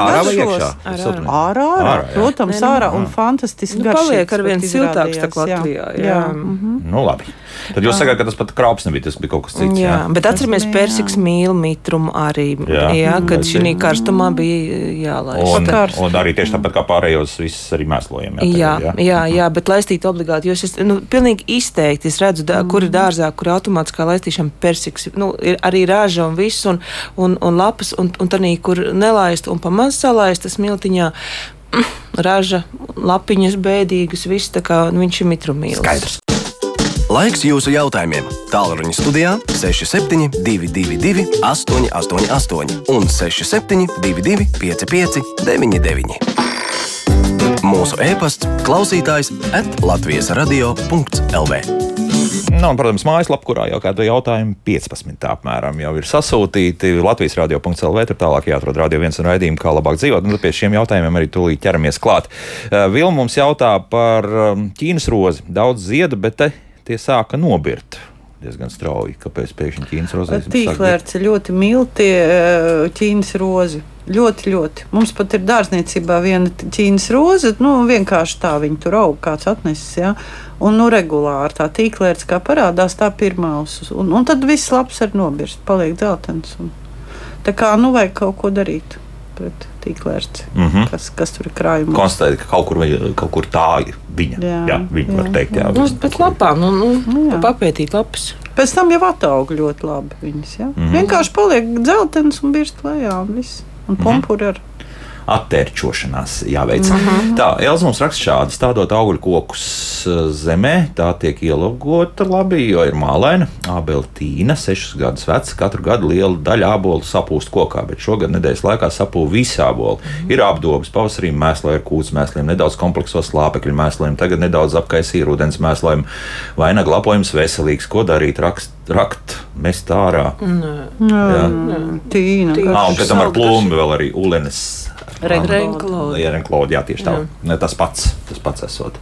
ārā? Ārā, jā. protams, Nē, ārā un fantastiski Nu, paliek ar vien siltāks tā izrādījās, Latvijā, jā. jā. mhm. nu labi. Tad jūs sakāt, ka tas pat krāps nebija, tas bija kaut kas cits. Jā, bet atceramies, bija, persiks mīl mitrumu arī. Jā. Jā, jā kad šī karstumā bija jālaist. Un, karsts. un arī tieši tāpat kā pārējos, viss arī mēslojam. Jā, tagad, jā, jā, bet laistīt obligāti. Jo es nu, pilnīgi izteikti es redzu, dā, kur ir dārzā, kur automātiskā laistīšana persiks. Nu, ir arī rāža un viss, un, un, un lapas, un, un tā, kur nelaist un pamaz salaist, tas miltiņā. Raža, lapiņas bēdīgas, viss tā kā nu, viņš ir mitrumīlis. Skaidrs. Laiks jūsu jautājumiem. Tālruņa studijā 67, 222, 888 un 67, 225, 99. Mūsu e-pasts, klausītājs atlatvijas radio.lv. Nu, un, protams, mājaslapā, kurā jau kādu jautājumu 15 apmēram jau ir sasūtīti. Latvijas radio.clv. tur tālāk jāatrod radio viens un raidījumi, kā labāk dzīvot. Un tad pie šiem jautājumiem arī tūlīt ķeramies klāt. Vilma mums jautā par Ķīnas rozi. Daudz ziedu, bet te, tie sāka nobirt. Diezgan strauji. Kāpēc pēkšņi Ķīnas rozē? Tīklērts ļoti mīl tie eh, ķīnas rozi. Ļoti, ļoti. Mums pat ir dārzniecībā viena ķīnas roze. Nu, vienkārši tā viņa tur aug, kāds atnesis. Ja? Un nu, regulāri tā tīklērts kā parādās, tā pirmā uz. Un, un tad viss labs ar nobirst, paliek dzeltens. Un, tā kā nu vajag kaut ko darīt. Pret tīklērci, Mm -hmm. kas, kas tur ir krājumā. Konstatēt, ka kaut kur, vai- kaut kur tā ir viņa. Jā, Jā, jā viņa jā, var jā, teikt, jā. Nu, pēc lapām, nu, nu, Nu, jā. papētīt lapas. Pēc tam jau ataug ļoti labi viņas. Ja? Mm. -hmm. Vienkārši paliek dzeltenis un birst lejā un viss. Un Mhm. pumpuri ar attērčošanās jāveic. Mm -hmm. Tā, Elza mums raksta šādi, stādot augļu kokus eh, zemē, tā tiek ielogota labi, jo ir mālaina. Ābeli tīna, sešus gadus veca, katru gadu liela daļa ābolu sapūst kokā, bet šogad nedēļas laikā sapūva visi āboli. Mm -hmm. Ir apdobas, pavasarī mēslē ar kūts mēsliem, nedaudz kompleksos slāpekļu mēsliem, tagad nedaudz apkaisīja ūdens mēsliem. Vainaga lapojums veselīgs, ko darīt, rakst, rakt, mest ārā. Jā. tīna. Tīna. Ah, un pēc tam ar plūmu vēl arī ūlenes. Renklauda. Jā, Renklauda, jā, tieši tā. Ne, Tas pats, tas pats esot.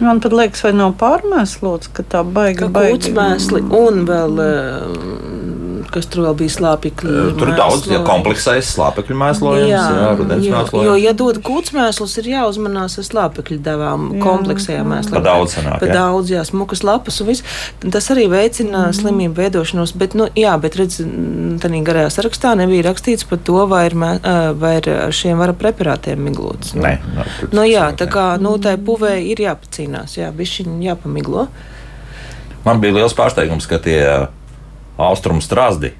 Man pat liekas, vai nav pārmēslots, ka tā baiga Ka baigi. kūts mēsli un vēl, eh, kas tur vēl bija slāpekļi. Tur ir daudz ja, kompleksais slāpekļu mēslojums, jā, jā rudens jo, jo, mēslojums. ja dod kūts mēslus, ir jāuzmanās ar slāpekļu devām, Jā. kompleksajā mēslā. Pa daudz sanāk, Pa jā. daudz, jā, smukas lapas un viss. Tas arī veicina slimību veidošanos, bet, nu, jā, bet redz, tādā garajā sarakstā nebija rakstīts par to, vai ir, mē- vai ir ar šiem vara preparātiem miglots. Nu, Nē, tur Nu, jā, tā kā nu, tai puvē ir jāpacīnās, jā, bišķiņ jāpamiglo. Man bija liels pārsteigums, ka tie austrumu strāzdi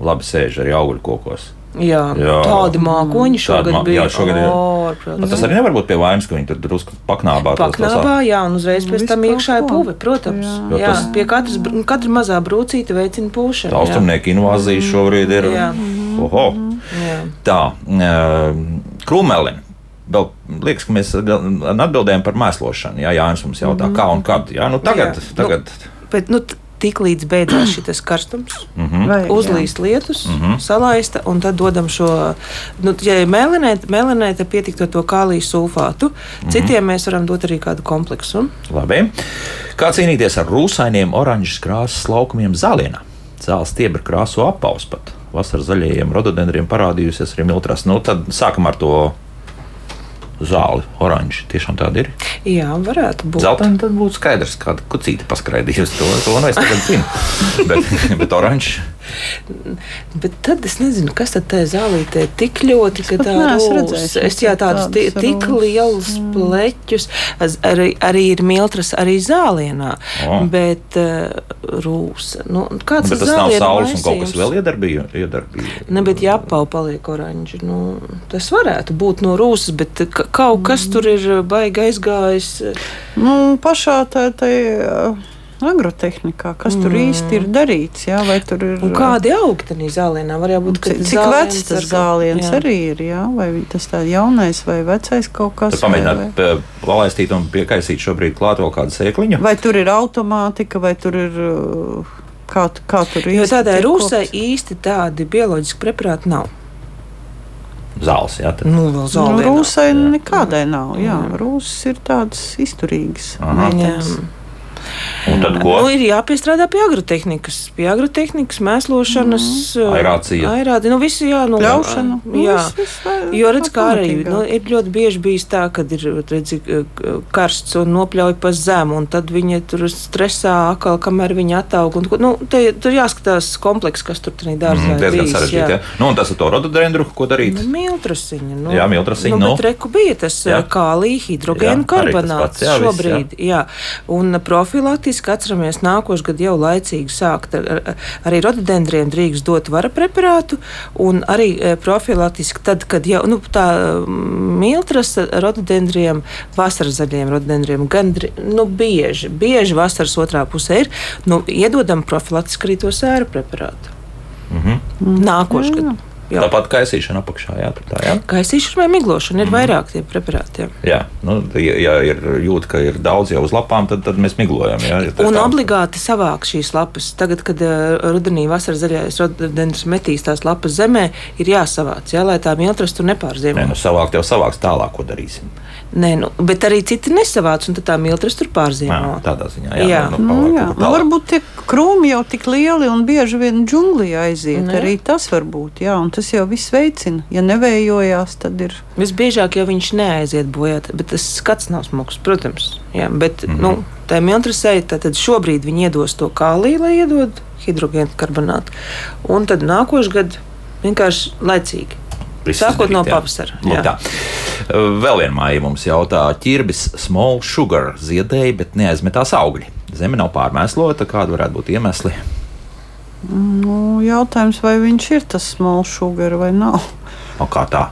labi sēž arī augļu kokos. Jā, Jā. tādi mākoņi Tādi šogad mā- bija. jā, šogad ir. Bet tas arī nevar būt pie vainas, ka viņi tur drusku paknābā. Paknāvā, jā, un uzreiz pēc tam iekšā ir puve, protams. Jā. Jo Jā, tas- pie katras, katra mazā brūcīte veicina pūšanu. Tā austrumnieku invāzija šobrīd ir. Jā. Oho. Jā. Tā, krūmelin. Vēl liekas, ka mēs gan atbildējam par mēslošanu. Jā, Jānis mums jautā, kā un kad. Jā, nu tagad, Jā. tagad. Bet, nu, tik līdz beidzās šis karstums, Mhm. Vajag, jā. uzlīst lietus, mm -hmm. salaista, un tad dodam šo, nu, ja ir melinēta, melinēta pietikt ar to kāliju sulfātu. Mm -hmm. Citiem mēs varam dot arī kādu kompleksu. Labi. Kā cīnīties ar rūsainiem, oranžas krāsas laukumiem zālienā? Zāles stiebra krāso apaus pat. Vasaras zaļajiem rododendriem parādījusies arī miltras. Nu, tad sākam ar to zāli. Oranži tiešām tāda ir. Jā, varētu būt. Zeltaini tad būtu skaidrs, kāda kucīta paskraidījusi. To, to nu es tagad zinu. bet, bet oranži. Bet tad es nezinu, kas tad tajā zālītē tik ļoti, ka tā rūs. Es jā, tādus tik rūsas. lielus pleķus, az- arī, arī ir miltras, arī zālienā, O. bet uh, rūsa. Nu, kāds Bet tas nav saules un kaut kas vēl iedarbīja. iedarbīja. Ne, bet jāpau paliek oranži. Nu, tas varētu būt no rūsas, bet ka- kaut kas tur ir baigi aizgājis. Nu, pašā tā, tā agrotehnikā, kas tur īsti ir darīts, jā, vai tur ir. Un kādi augi tajā zālienā var būt? ka Cik, tas cik vecs zāliens tas zāliens jā. arī ir? Jā? Vai tas tāds jaunais vai vecais kaut kas Tad vai- pamēģināt p- palaistīt un piekaisīt šobrīd klāt vēl kādu sēkliņu. Vai tur ir automātika, vai tur ir. Kā, kā tur Jo īsti tādai rūsai īsti tādi bioloģiski preparāti nav. Zāles, jā. Tad. Nu, vēl Nu, zālienā. rūsai nekādai nav. Jā, rūsas ir tādas izturīgas. Aha. Jā. Un tad ko? Nu, ir jāpiestrādā pie agrotehnikas, pie agrotehnikas, mēslošanas, Mhm. Aerācija. aerācija. Nu, visi, jā, nu, Pļaušana. Nu, Jā. viss- viss vai- Jo redz, kā arī nu, ir ļoti bieži bijis tā, ka ir redzi, karsts un nopļauj pa zemu, un tad viņi tur stresā atkal, kamēr viņi attaug. Un, nu, te, tur jāskatās kompleks, kas tur tādā dārzā Mm, ir diezgan bijis. sarežģīti. ja. Nu, un tas ar to rododendru, ko darīt? Nu, miltrasiņa. Nu, Jā, miltrasiņa, Nu, nu. reku bija tas Jā. jā. Jā, arī hidrogēnu tas karbonāts pats, jā, viss, šobrīd. Jā. Un profilaktiski atceramies, nākošais gads jau laicīgi sākt ar, ar, arī rododendriem drīkst dot vara preparātu, un arī e, profilaktiski tad, kad jau nu, tā mm, miltras rododendriem, vasaras zaļiem rododendriem, gan nu, bieži, bieži vasaras otrā pusē ir, nu, iedodam profilaktiski arī to sēru preparātu. Mhm. Nākošais gads. Jā. Tāpat kaisīšana apakšā, jā, tā, jā. Kaisīšana vai miglošana ir vairāk tiem preparātiem. Jā, nu, ja, ja ir jūt, ka ir daudz jau uz lapām, tad, tad mēs miglojam. Jā, ja Un tā- obligāti savākt šīs lapas. Tagad, kad uh, rudenī vasarā zaļais rododendrs metīs tās lapas zemē, ir jāsavāc, jā, lai tā miltras tur nepārziemo. Nē, nu, savākt jau savāks tālāk, ko darīsim. Nē, nu, bet arī citi nesavāc, un tad tā miltras tur Jā, pārziemo. tādā ziņā, jā. Jā. Nu, Nu, paliek jā. Nu, varbūt tie krūmi jau tik lieli un bieži vien džungļi aiziet. Nu, Nu, arī tas var būt. Jā, un tas jau viss veicina. Ja nevējojās, tad ir. Visbiežāk jau viņš neaiziet bojā, bet tas skats nav smags, protams. Jā, bet mm -hmm. nu, tā miltrasē, tad šobrīd viņi iedos to kāliju, lai iedod hidrogēnu karbonātu. Un tad nākošais gads vienkārši laicīgi. Sākot no pavasara, Lūk, jā. tā. Vēl viena māja mums jautā, ķirbis small sugar ziedēja, bet neaizmetās augļi. Zeme nav pārmēslota, kāda varētu būt iemesli. Nu, jautājums, vai viņš ir tas small sugar vai nav? O, kā tā?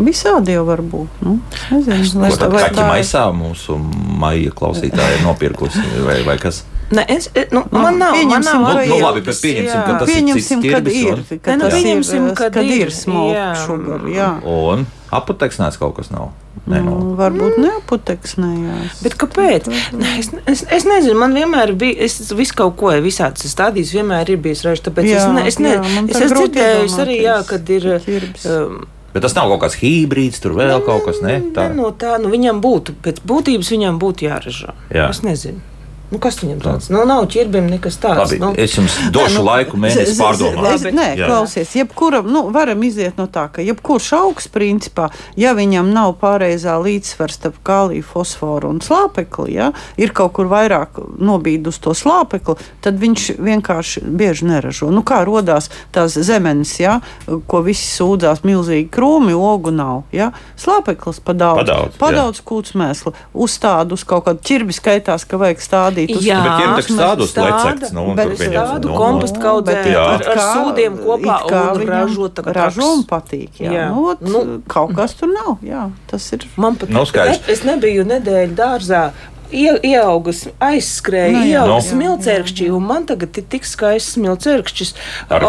Visādi jau var būt. Nu, es nezinu, Ko tā vai kaķa maisā mūsu maija klausītāja ir nopirkusi vai, vai kas? Ne, es, e, nu, man nav, man pieņemsim, nav ka Nu, nu, ir. labi, bet pieņemsim, ka tas ir Pieņemsim, cits kad ķirbis ir. Ka Ne, nu, tas pieņemsim, ir, kad kad ir, ir jā. sugar. Jā. Un apoteksnēs kaut kas nav. Nē, nu. Nu, varbūt neaputeksnējās. Bet kāpēc? Ne, es, es, es nezinu, man vienmēr bija, es visu kaut ko, visādas stadijas vienmēr ir bijis reizes. Tāpēc jā, es, ne, es, ne, jā, man es grūti dzirdējusi arī, jā, kad ir. Ķirbis. Um, Bet tas nav kaut kāds hibrīds, tur vēl kaut kas, ne? tā. Tā. No tā, nu, viņam būtu, pēc būtības viņam būtu jāražo. Jā. Es nezinu. Nu, kas viņam tāds? Nu, nav ķirbim nekas tāds. Labi, nu. es jums došu laiku mēnesi pārdomāt. Nē, Jā. klausies, jebkuram, nu, varam iziet no tā, ka jebkurš augs, principā, ja viņam nav pareizā līdzsvars starp kaliju, fosforu un slāpekli, ja, ir kaut kur vairāk nobīdus to slāpekli, tad viņš vienkārši bieži neražo. Nu, kā rodās tās zemenes, ja, ko visi sūdzās, milzīgi krūmi, ogu nav. Ja. Slāpeklis pa daudz, Pa daudz, pa jā. daudz kūts mēslu, uzstādu uz kaut kādu ķirbi skaitās, ka vajag stādīt. Uz Jā, Bet ķirbis tādu stāda, lecekts, nu, bet tur pieņemsim, tādu nu, kompostu kaudzē Bet Jā. ar, ar sūdiem kopā un viņam ražo un patīk. Jā, Jā. Nu, ot, Nu. kaut kas tur nav. Jā, tas ir. Man pat Nav skaidrs. Ne, es nebiju nedēļu dārzā. Ie, ieaugas, aizskrēja, Nu, jā. ieaugas Jā, smilcērkšķi, un man tagad ir tik skaists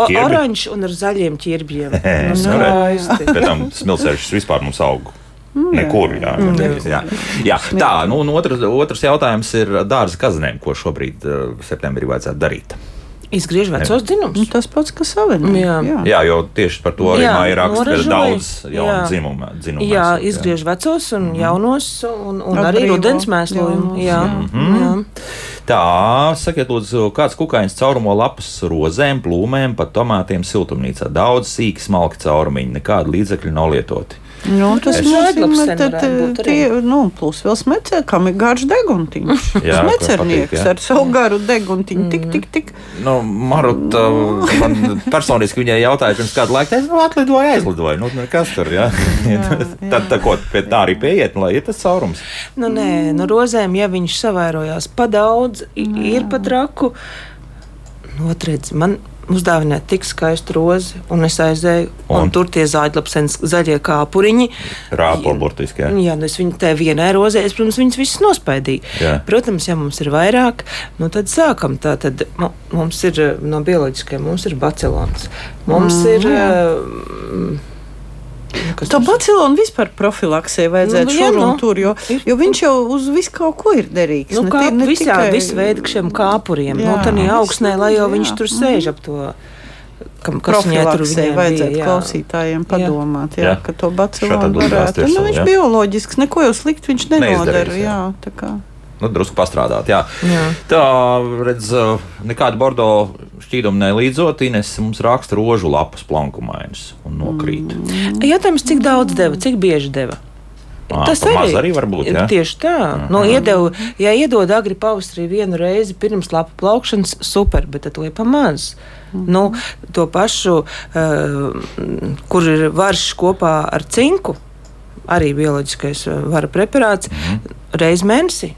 ķirbi? oranžs un ar zaļiem ķirbjiem. Nu, Nu, skaisti. Pēc tam smilcēšas vispār mums aug. Nekur, jā, jā. jā. Tā, nu, un otrs, otrs jautājums ir dārza kaznēm, ko šobrīd uh, septembrī vajadzētu darīt. Izgriež vecos Nu, dzinumus. tas pats, kas savienojums. Jā. Jā, jo tieši par to arī Jā, ir noražoja. daudz jaunu Jā. dzimumu. dzinumu Jā, esot, izgriež vecos un jaunos, un, un Ar arī rudens mēslojumu. Jā, Mhm. jā. Tā, sakiet, lūdzu, kāds kukaiņš caurumo lapas rozēm, plūmēm, pat tomātiem siltumnīcā. Daudz sīki smalki caurumiņi, nekādi līdzekļi nav lietoti. Nu, tas Es- nozīmē, ka tie, nu, plus vēl smecē, kam ir garš deguntiņš. Jā, Smecernieks patīk, jā. ar savu garu deguntiņu. Tik, tik, tik. Nu, Maruta, man personiski viņai jautāja, pirms kāda laika, teica, nu, atlidoja, aizlidoja. Nu, nu, kas tur, jā? Tad, tā, ko, pie tā arī pieiet, nu, lai ir tas caurums. Nu, nē, nu, rozēm, ja viņš savērojās pa daudz, i- ir pa traku. Nu, ot redz, man uzdāvināja tik skaistu rozi, un es aizēju, un, Un? tur tie zaļlapsens, zaļie kāpuriņi. Rāpo burtiski, jā. Jā, nu es viņu tajā vienā rozē, es, protams, viņas visas nospēdīju. Jā. Protams, ja mums ir vairāk, nu tad sākam. Tā, tad mu- mums ir no bioloģiskajiem, mums ir bacilons. Mums mm, ir. eh, kas To bacilonu vispār profilaksē vajadzētu Nu, nu, jā, šur un nu, tur, jo, jo viņš jau uz visu kaut ko ir derīgs. Nu, ne kā ne visā, tikai- visu veidu šiem kāpuriem, jā, Jā, nu, tādā visu augsnē, lai jau veidu, viņš jā. tur sēž ap to. Kam, kas viņai tur viņai vajadzētu bija, jā. klausītājiem padomāt, jā, Jā. jā. ka to bacilonu varētu. Nu, viņš jā. bioloģisks, neko jau sliktu viņš nenodara. Neizdarīs, jā. Jā, tā kā. Nu, drusku pastrādāt, jā. Jā. Tā, redz, nekāda bordo šķīduma nelīdzot. Ines mums raksta rožu lapas plankumainas un nokrīt. Mm. Jautājums, cik daudz deva, cik bieži deva? Ā, pa maz arī var būt, jā? Tieši tā. Nu, iedevu, ja iedod agri pavasarī vienu reizi pirms lapu plaukšanas, super, bet tad to ir pamaz. Nu, to pašu, uh, kur ir varš kopā ar cinku, arī bioloģiskais uh, vara preparāts, reiz mēnesī.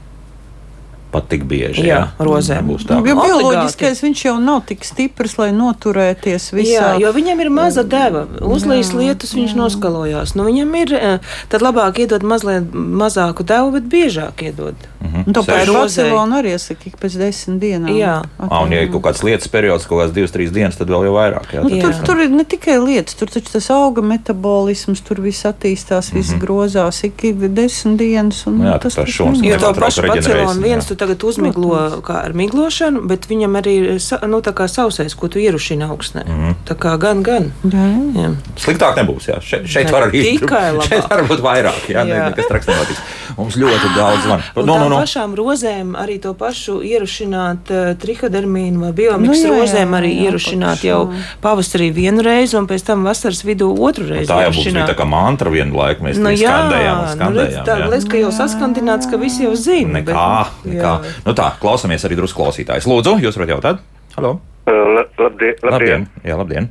Pat tik bieži. Jā, rozēm. Nebūs tā. Nu, jo bioloģiskais viņš jau nav tik stiprs, lai noturēties Jā, visā. jo viņam ir maza deva. Uzlīs lietus, viņš noskalojās. Nu, viņam ir eh, tad labāk iedot mazliet mazāku devu, bet biežāk iedot. Mhm. Un Tāpēc. Barcelona arī iesaka ik pēc desmit dienām. Jā. Ā, un, ja ir kaut kāds lietas periods, kaut kāds divas, trīs dienas, tad vēl jau vairāk. Jā, Nu, tad Jā. tur, tur ir ne tikai lietas, tur taču tas auga metabolisms, tur viss attīstās, viss Mhm. grozās ik ir desmit dienas. Un, jā, tas tas šūns nenotiek. Jo to pašu pacilomu viens jā. tu tagad uzmiglo kā ar miglošanu, bet viņam arī ir nu, tā kā sausais, ko tu ierušini augstnē. Mhm. Tā kā gan, gan. Jā. Jā. Sliktāk nebūs. Jā. Šeit, šeit Ne, var arī labāk. Šeit var būt vairāk. Jā, jā. Jā. nekas traks nenotiks. Mums ļoti daudz zvanu. Un Nu, no, nu, no. nu. pašām rozēm arī to pašu ierušināt uh, trihodermīnu vai biomiks Nu, jā, jā, rozēm arī jā, ierušināt apakšā. jau pavasarī vienu reizi un pēc tam vasaras vidū otru reizi. Tā jau būs bija tā kā mantra vienu laiku. Mēs Nu, nu, jā, skandējām un nu, redz, skandējām. tā jā. liekas, ka jau saskandināts, ka visi jau zina. Nekā, bet- nekā. Jā. Nu tā, klausamies arī drusku klausītājs. Lūdzu, jūs varat jautāt? Halo! La, labdien, labdien. Jā, labdien!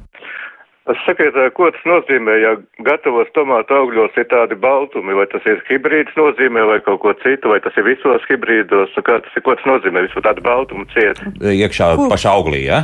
Sakiet, ko tas nozīmē, ja gatavos tomātu augļos ir tādi baltumi, vai tas ir hibrīds nozīmē, vai kaut ko citu, vai tas ir visos hibrīdos, kā tas ir, ko tas nozīmē, visu tādu baltumu ciet? Iekšā pašā auglī, ja?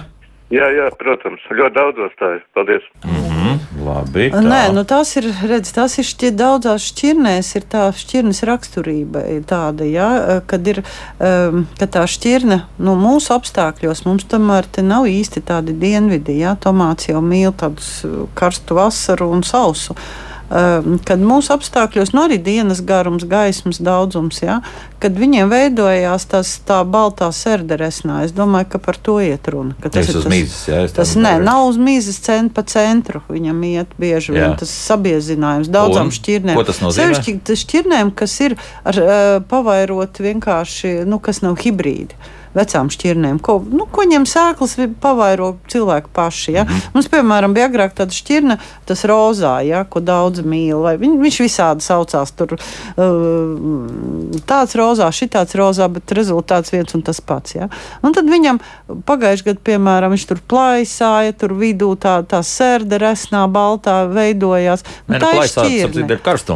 Jā, jā, protams, ļoti daudzos tā ir. Paldies. Mm -hmm, labi. Tā. Nē, nu tās ir, redz, tās ir šķir, daudzās šķirnēs, ir tā šķirnes raksturība tāda, jā, kad ir, um, ka tā šķirne, nu, mūsu apstākļos mums tomēr te nav īsti tādi dienvidi, jā, tomāts jau mīl tādus karstu vasaru un sausu. Ehm, kad mūsu apstākļos, nu arī dienas garums, gaismas daudzums, ja, kad viņiem veidojās tas tā baltā serderesnā. Es domāju, ka par to iet runa. Tas ir uz mīzes, jā. Tas nē, nav uz mīzes cent, pa centru. Viņam iet bieži vien tas sabiezinājums daudzām šķirnēm. Ko tas nozīmē? Sevišķi šķirnēm, kas ir ar, uh, pavairot vienkārši, nu, kas nav hibrīdi vecām šķirnēm, ko, nu, ko ņem sēklas, pavairo cilvēki paši. Ja? Mm -hmm. Mums, piemēram, bija agrāk tāda šķirne, tas rozā, ja, ko daudz mīl. Viņ, viņš visādi saucās tur uh, tāds rozā, šitāds rozā, bet rezultāts viens un tas pats. Ja? Un tad viņam pagājušajā gadā, piemēram, viņš tur plaisāja, tur vidū tā, tā sērde resnā, baltā veidojās. Nu, tā ir šķirne.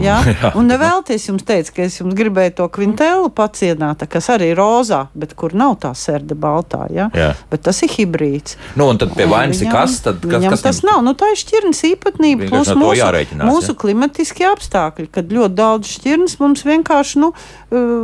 Ja? un nevēlties jums teikt, ka es jums gribēju to kvintēlu pacienāt, kas arī rozā, bet kur nav tā sērde baltā. Ja? Jā. Bet tas ir hibrīds. Nu, un tad pie vainas ir kas? Tad, kas, viņam kas tas nav. Nu, tā ir šķirnes īpatnība. Plus no mūsu, mūsu ja? klimatiskie apstākļi, kad ļoti daudz šķirnes mums vienkārši nu,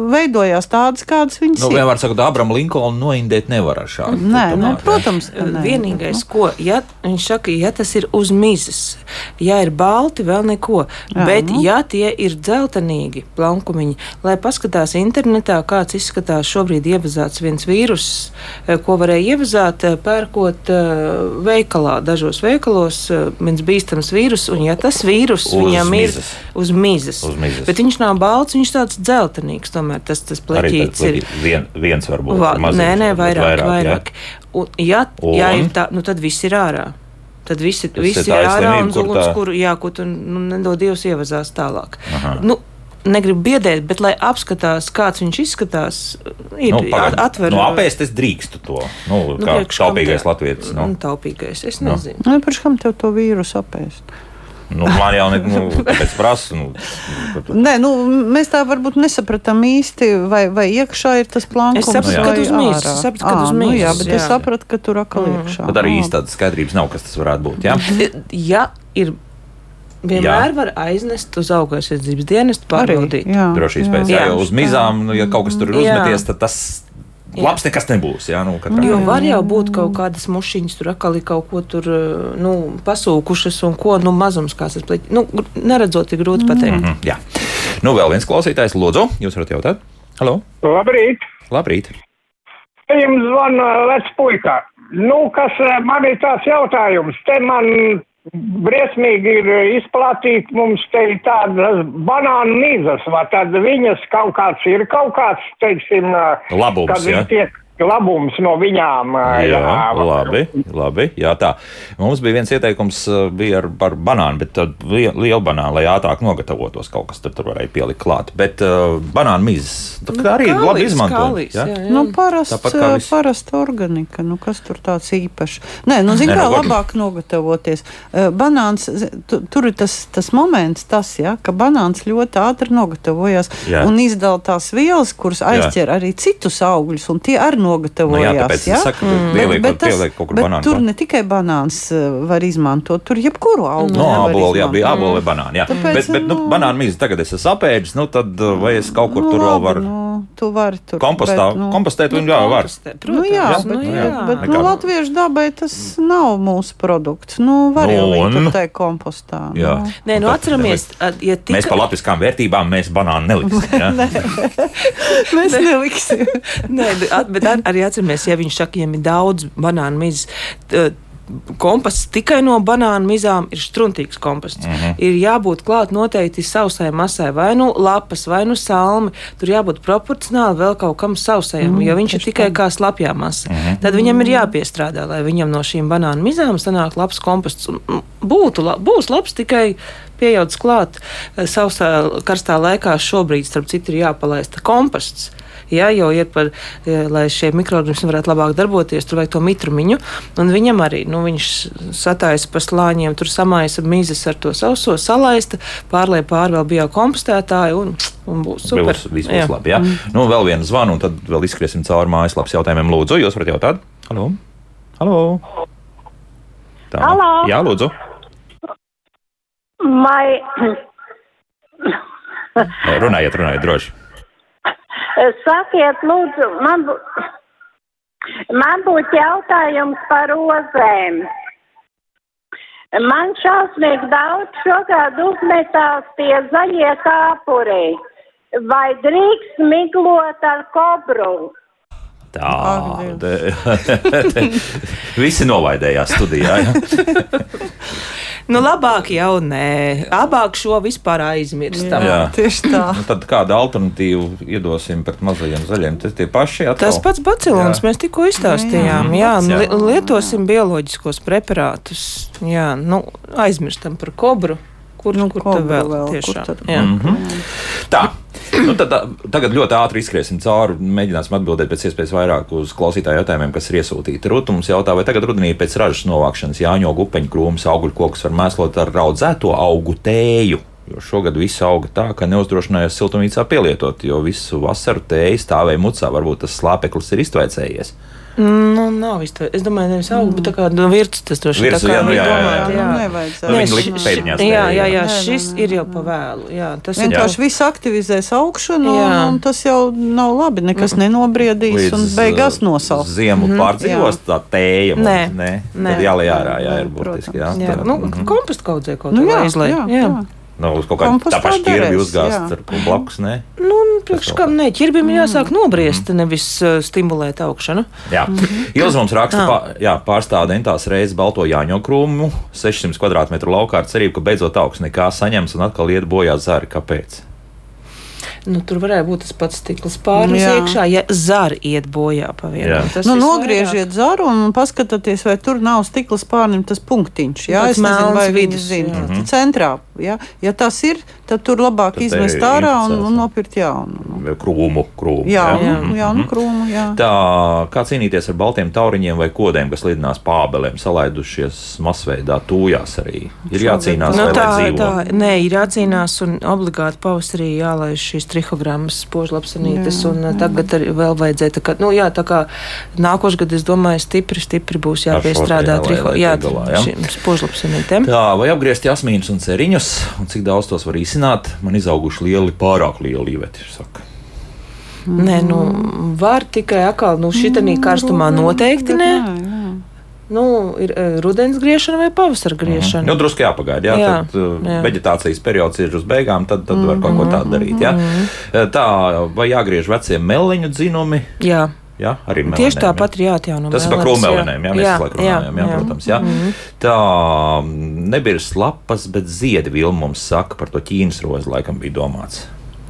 veidojās tādas, kādas viņas nu, ir. Vienmēr sakot, Abraham Linkolnu noindēt nevar ar šādu. Nē, nu, protams. nē. Vienīgais, ko ja, viņš saka, ja tas ir uz mizas, ja ir balti, vēl neko. Jā, Bet, nu. ja tie ir dzeltenīgi plankumiņi, lai paskatās internetā, kāds izskatās šobrīd ievazāts viens vīruss, eh, ko varēja ievazāt, eh, pērkot eh, veikalā, dažos veikalos, viens bīstams vīrus, un ja tas vīrus Uz viņam mizas. ir uz mizas, Uz mizas. bet viņš nav balts, viņš tāds dzeltenīgs, tomēr tas, tas Arī pleķīts ir. vien, viens varbūt. Va, maziņš, nē, nē, varbūt vairāk, vairāk. jā. vairāk. Un, ja, Un? ja ir tā, nu tad viss ir ārā. Tad Tas viss ir ārā un kur tā- kuru, jā, ko tu nu, nedod Dievs ievazās tālāk. Aha. Nu, negribu biedēt, bet lai apskatās, kāds viņš izskatās, ir Nu, nu, atver. nu, apēst es drīkstu to. Nu, Nu, kā priekš taupīgais latvietis. Nu. Nu, taupīgais, es Nu. nezinu. Nu, Pēc kam tev to vīrusu apēst? Nu, man jau ne, nu, prasu. Nu, Nē, nu, mēs tā varbūt nesapratām īsti, vai, vai iekšā ir tas plāns. Es sapratu, kad uz mīzes, es sapratu, kad uz Nu, jā, bet jā. es sapratu, ka tur atkal iekšā. Tad arī īsti tādas skaidrības nav, kas tas varētu būt. Ja? Ja ir, vienmēr var aiznest uz augaisardzības dienestu pārbaudīt. jā, Drošības jā. pēc, jā, Jā. jo uz mizām, nu, ja kaut kas tur ir Jā. uzmeties, tad tas labs nekas nebūs. Jā, nu, katrā Jo var jau būt kaut kādas mušiņas, tur atkal ir kaut ko tur nu, pasūkušas, un ko nu, mazums kāds ir plakāts. Nu, neredzot, ir grūti pateikt. Mhm, jā. Nu, vēl viens klausītājs, Lūdzu, jūs varat jautāt? Halo! Labrīt! Labrīt! Jums zvana vecs puika. Nu, kas eh, man ir tāds jautājums, te man briesmīgi ir izplatīti mums te tādas banānu mīzas, vai tad viņas kaut kāds ir kaut kāds, teiksim, Labums, kad viņi tiek labums no viņām. eh, Jā, labi, labi. Jā, tā. Mums bija viens ieteikums bija ar, par banānu, bet tad liela, liela banāna, lai ātrāk nogatavotos, kaut kas tur, tur varēja pielikt klāt. Bet uh, banānu mizas tā kā arī Kālijas, labi izmantot. kālijas, Ja? jā, jā. Nu, parasts, viss. parasta organika. Nu, kas tur tāds īpašs? Nē, nu, zin, Nē, kā nu, labāk nogatavoties. Banāns, tu, tur ir tas, tas moments, tas, ja, ka banāns ļoti ātri nogatavojas Jā. un izdala tās vielas, kuras aizķer arī citus augļus, un tie arī Nu, nogatavojās. jā, tāpēc ja? es saku, mm. pieliek, pieliek kaut kur bet banānu. tur ne tikai banāns eh, var izmantot, tur jebkuru augļu. No nevar ābola, jā, bija ābola vai banāna. Jā. Tāpēc, bet, bet nu, nu- banāna mīza tagad es esmu apēdis, nu tad uh, vai es kaut kur Nu, tur vēl varu Nu, tu vari tur kompostā, bet, nu, kompostēt, un jā, var. Nu, jā, bet, nu, bet, jā. bet nu, latviešu dabai tas nav mūsu produkts. Nu, var jau Nu, un? teikt kompostā. Jā. Nu. Nē, nu atceramies, at- ja Mēs tika- par latviskām vērtībām mēs banānu neliksim. Ja? Mēs neliksim. Nē, bet at- arī atceramies, ja viņš saka, ja ir daudz banānu mizas. Komposts tikai no banānu mizām ir struntīgs komposts. Mm -hmm. Ir jābūt klāt noteikti sausai masai, vai nu lapas, vai nu salmi. Tur jābūt proporcionāli vēl kaut kam sausajam, mm, jo viņš ir tikai kā slapjā masa. Mm -hmm. Tad viņam ir jāpiestrādā, lai viņam no šīm banānu mizām sanāk labs mm, Būtu, la- būs labs tikai pieaudzis klāt eh, sausā, karstā laikā. Šobrīd, starp citu, ir jāpalaista komposts. Jā, jau ir par, lai šie mikroorganismi varētu labāk darboties, tur vajag to mitrumiņu. Un viņam arī, nu, viņš sataisa pa slāņiem, tur samaisa mizas ar to sauso, salaista, pārlieku pāri vēl biokompostētāju un, un būs super. Būs, viss būs labi. Jā. Nu, vēl viena zvana, un tad vēl izskriesim cauri mājaslapas jautājumiem. Lūdzu, jūs varat jautāt? Halo! Halo! Tā. Halo! Jā, lūdzu! Mai, Runājiet, runājiet droši. Sakiet, lūdzu, man, bū, man būtu jautājums par rozēm. Man šausmīgi daudz šogad uzmetās tie zaļie kāpuri. Vai drīkst miglot ar kobru? Tā. te- Visi novaidējās studijā. Ja? Nu, labāk jau nē, labāk šo vispār aizmirstam. Jā. Tieši tā. Nu, tad kādu alternatīvu iedosim pret mazajiem zaļiem? Tas tie paši atkal. Tas pats bacilons Jā. mēs tikko izstāstījām. Jā, Jā. li lietosim bioloģiskos preparātus. Jā, nu, aizmirstam par kobru. Kur, nu, kur kobru tad vēl? vēl, kur Tiešām. tad? Jā. Mhm. Tā. Nu, tad, tā- tagad ļoti ātri izskriesim cauri. Mēģināsim atbildēt pēc iespējas vairāk uz klausītāju jautājumiem, kas ir iesūtīti. Rūta mums jautā, vai tagad rudenī pēc ražas novākšanas jāņo gupeņu krūmus, augļu kokus var mēslot ar raudzēto augu tēju. Jo šogad viss auga tā, ka neuzdrošinājās siltumnīcā pielietot, jo visu vasaru tēju stāvēja mucā. Varbūt tas slāpeklis ir iztveicējies. Nu, nav izturēts. Es domāju, nevis auga, bet tā kā no virsmas tas droši vien kā jā, nu, bija jā, jā, jā. jā. Nu. Nu, Nē, lika pēdiņās Jā, jā, jā, Nē, nē, šis ir jau pa vēlu. Jā, tas ir Vienkārši viss aktivizēs augšanu, un, Jā. un tas jau nav labi. Nekas nenobriedīs un beigās nosals. Ziemu pārdzīvos tā tēja. mums, Nē, nē. Tad jālej ārā, jā, ir būtiski. Jā, Jā, nu, mhm. kompostu kaudzē kaut Nu, ko jā, jā. Nu, uz kaut kāda kompostā tā paša ķirbi derēs, uzgāzt jā. ar ko blakus, nē? Nu, priekš kam ne, ķirbim ir jāsāk nobriest, nevis uh, stimulēt augšanu. Jā, Ilza mums raksta, pa, jā, pārstāv dentās reizes balto jāņo krūmu, 600 km2 laukā ar cerību, ka beidzot augs nekā saņems un atkal iet bojā zari. Kāpēc? Nu, tur varētu būt tas pats stikls pārnes Jā. iekšā, ja zari iet bojā pa Jā. vienam. Tas Nu, nogriežiet zaru un paskatieties, vai tur nav stikla pārnim tas punktiņš. Jā, Tāds es nezinu, vai vidus, vidus zina. Mm -hmm. Centrā. Jā. Ja tas ir, tad tur labāk Tad izmest ārā un, un nopirkt jaunu. Nu. Krūmu, krūmu. Jā, jā. jā. jā nu, krūmu. Jā. Tā kā cīnīties ar baltiem tauriņiem vai kodiem, kas lidinās pābelēm, salaidušies masveidā, tūjās arī. Ir jācīnās, Nu, lai tā, tā, nē, ir jācīnās un obligāti pavasarī jālaiž šīs trihogrammas, spožlapsanītes. Un uh, tagad arī vēl vajadzēja, tā kā, nu, jā, tā kā nākošais gads, es domāju, stipri, stipri būs jāpiestrādā jā, triho, jā, tiek galā, jā. šīm spožlapsanītēm. Tā, vai apgriezt jasmīnus un ceriņus, un cik daudz tos var izsināt? Man izauguši lieli, pārāk lieli īveti. saka. Nē, nu, var tikai atkal, nu, šitanī karstumā noteikti nē. Jā, jā. Nu, ir uh, rudens griešana vai pavasara griešana. Nu, drusku jāpagaida. Jā, Jā, tad uh, jā. vegetācijas periods ir uz beigām, tad, tad var kaut ko tādu darīt. Jā. Tā, vai jāgriež vecie meliņu dzinumi? Jā. Jā, arī melinēm, Tieši jā. tāpat ir jāatjauno. Tas ir par mēlēns, krūmēlinēm, jā, mēs jā, visu laiku runājam, jā, protams. Jā. Mhm. Tā nebija lapas, bet ziedi vilni mums saka par to ķīnas rozi, laikam bija domāts.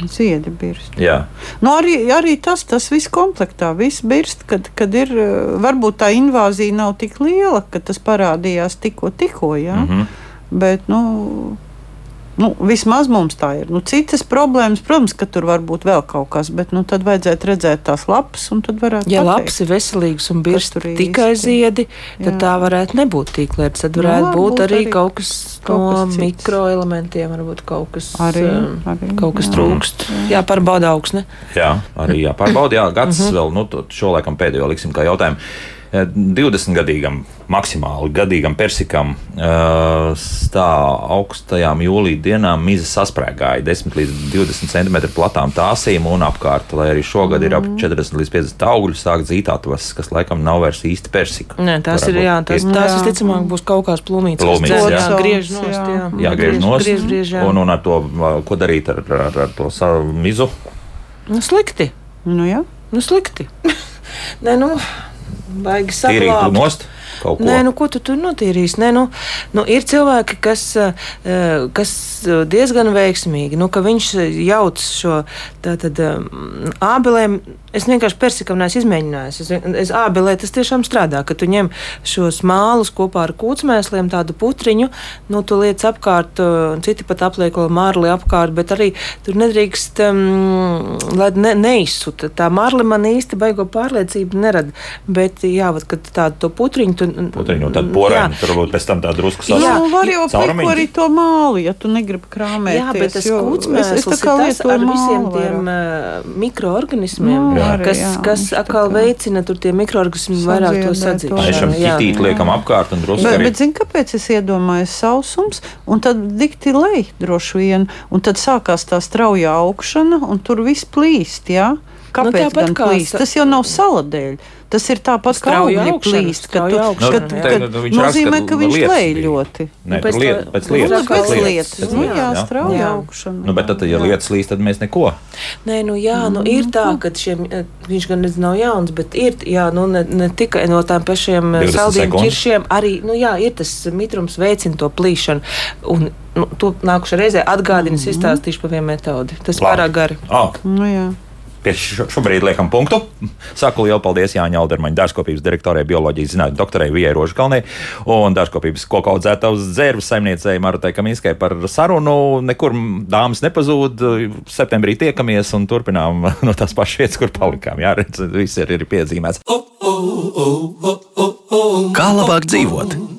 Ziedi birst. Jā, Nu, arī, arī tas, tas viss komplektā, viss birst, kad, kad ir, eh, varbūt tā invāzija nav tik liela, ka tas parādījās tikko, tikko, jā. Mm. -hmm. Bet, nu, nu, vismaz mums tā ir. Nu, citas problēmas, protams, ka tur var būt vēl kaut kas, bet nu, tad vajadzētu redzēt tās lapas, un tad varētu Ja pateikt. lapas ir veselīgas un birst tur īsti? tikai ziedi, tad Jā. tā varētu nebūt tik lieta. Tad varētu var būt būt arī arī kaut kas kaut no kas mikroelementiem, varbūt kaut kas, Arī, um, arī, kaut kas jā. trūkst. Jā, pārbauda augsne. jā arī jāpārbauda. Jā, gads vēl, nu, to- šo laikam pēdējo liksim kā jautājumu. Eh, 20-gadīgam, maksimāli gadīgam persikam eh, stāv augstajām jūlijā dienām miza sasprāgāja 10 līdz 20 cm platām tāsīm un apkārt, lai arī šogad ir ap Mhm. 40 līdz 50 augļu sāk zītātos, kas laikam nav vairs īsti persika. Nē, tās ir, Varētu jā, tās, ir- tās Jā. visticamāk būs kaut kāds plūmītis. Plūmītis, kas jā. jā, griež nost, Jā. jā. Jāgriež nost. Griež, griež, jā. un, un ar to, ko darīt ar, ar, ar to savu mizu? Nu, slikti. Nu, jā. Nu, slikti. Nē, nu, baigi saglabāt. nost. Nē, nu, ko tu tur notīrīsi? Nē, nu, nu, ir cilvēki, kas, eh, kas diezgan veiksmīgi, nu, ka viņš jauc šo tātad ābelēm Es vienkārši persikam neesmu izmēģinājis. Es, es ābelē tas tiešām strādā, ka tu ņem šos mālus kopā ar kūtsmēsliem, tādu putriņu, nu, tu liec apkārt, citi pat apliek vēl mārli apkārt, bet arī tur nedrīkst, um, lai ne, neizsuta. Tā mārli man īsti baigo pārliecību nerada, bet jā, vat, kad tādu to putriņu, tu... Putriņu un tad porēni, tur varbūt pēc tam tā drusku Jā, sasaukt. nu, var jau pliku arī to mālu, ja tu negribi krāmēt. Jā, bet tas kūtsmēsls ir tas ar visiem tiem uh, mikroorganismiem, jā, arī, kas, jā, kas atkal veicina tur tie mikroorganismi vairāk to sadzīšanu. Mēs tam ķitīt liekam apkārt un drusku Bet, arī. bet zini, kāpēc es iedomājos sausums, un tad dikti lej droši vien, un tad sākās tā strauja augšana, un tur viss plīst, jā? Kāpēc tāpat gan kā plīst? Tas jau nav sala dēļ. Tas ir tāpat kā augļi plīst, ka, tu, ka, augšana, ka, jā. Te, nu, viņš nozīmē, ka viņš lietas lej ļoti. Nē, Nu, pēc pēc, liet, tā- pēc nu, lietas. Nu, pēc lietas, lietas, nu lietas, jā, Jā. augšana. Nu, bet tad, ja lietas līst, tad mēs neko. Nē, nu jā, nu ir tā, ka šiem, eh, viņš gan nezinu, nav jauns, bet ir jā, nu, ne, ne tikai no tām pašiem eh, 20 saldiem ķiršiem, arī nu, jā, ir tas mitrums veicina to plīšanu. Un, nu, to nākušajā reizē atgādinās, mm -hmm. izstāstīšu par vienu metodi. Tas pārāk gari. Oh, Nu, jā. Pie šo- šobrīd liekam punktu. Saku lielu paldies Jāņa Aldermaņa dārzkopības direktorai, bioloģijas zinātņu doktorai Vijai Rožkalnei un dārzkopības koku audzētājs dzērves saimniecei Marutai Kaminskai par sarunu. Nekur dāmas nepazūd. Septembrī tiekamies un turpinām no tās pašas vietas, kur palikām. Jā, redz, viss ir, ir piezīmēts. Kā labāk dzīvot?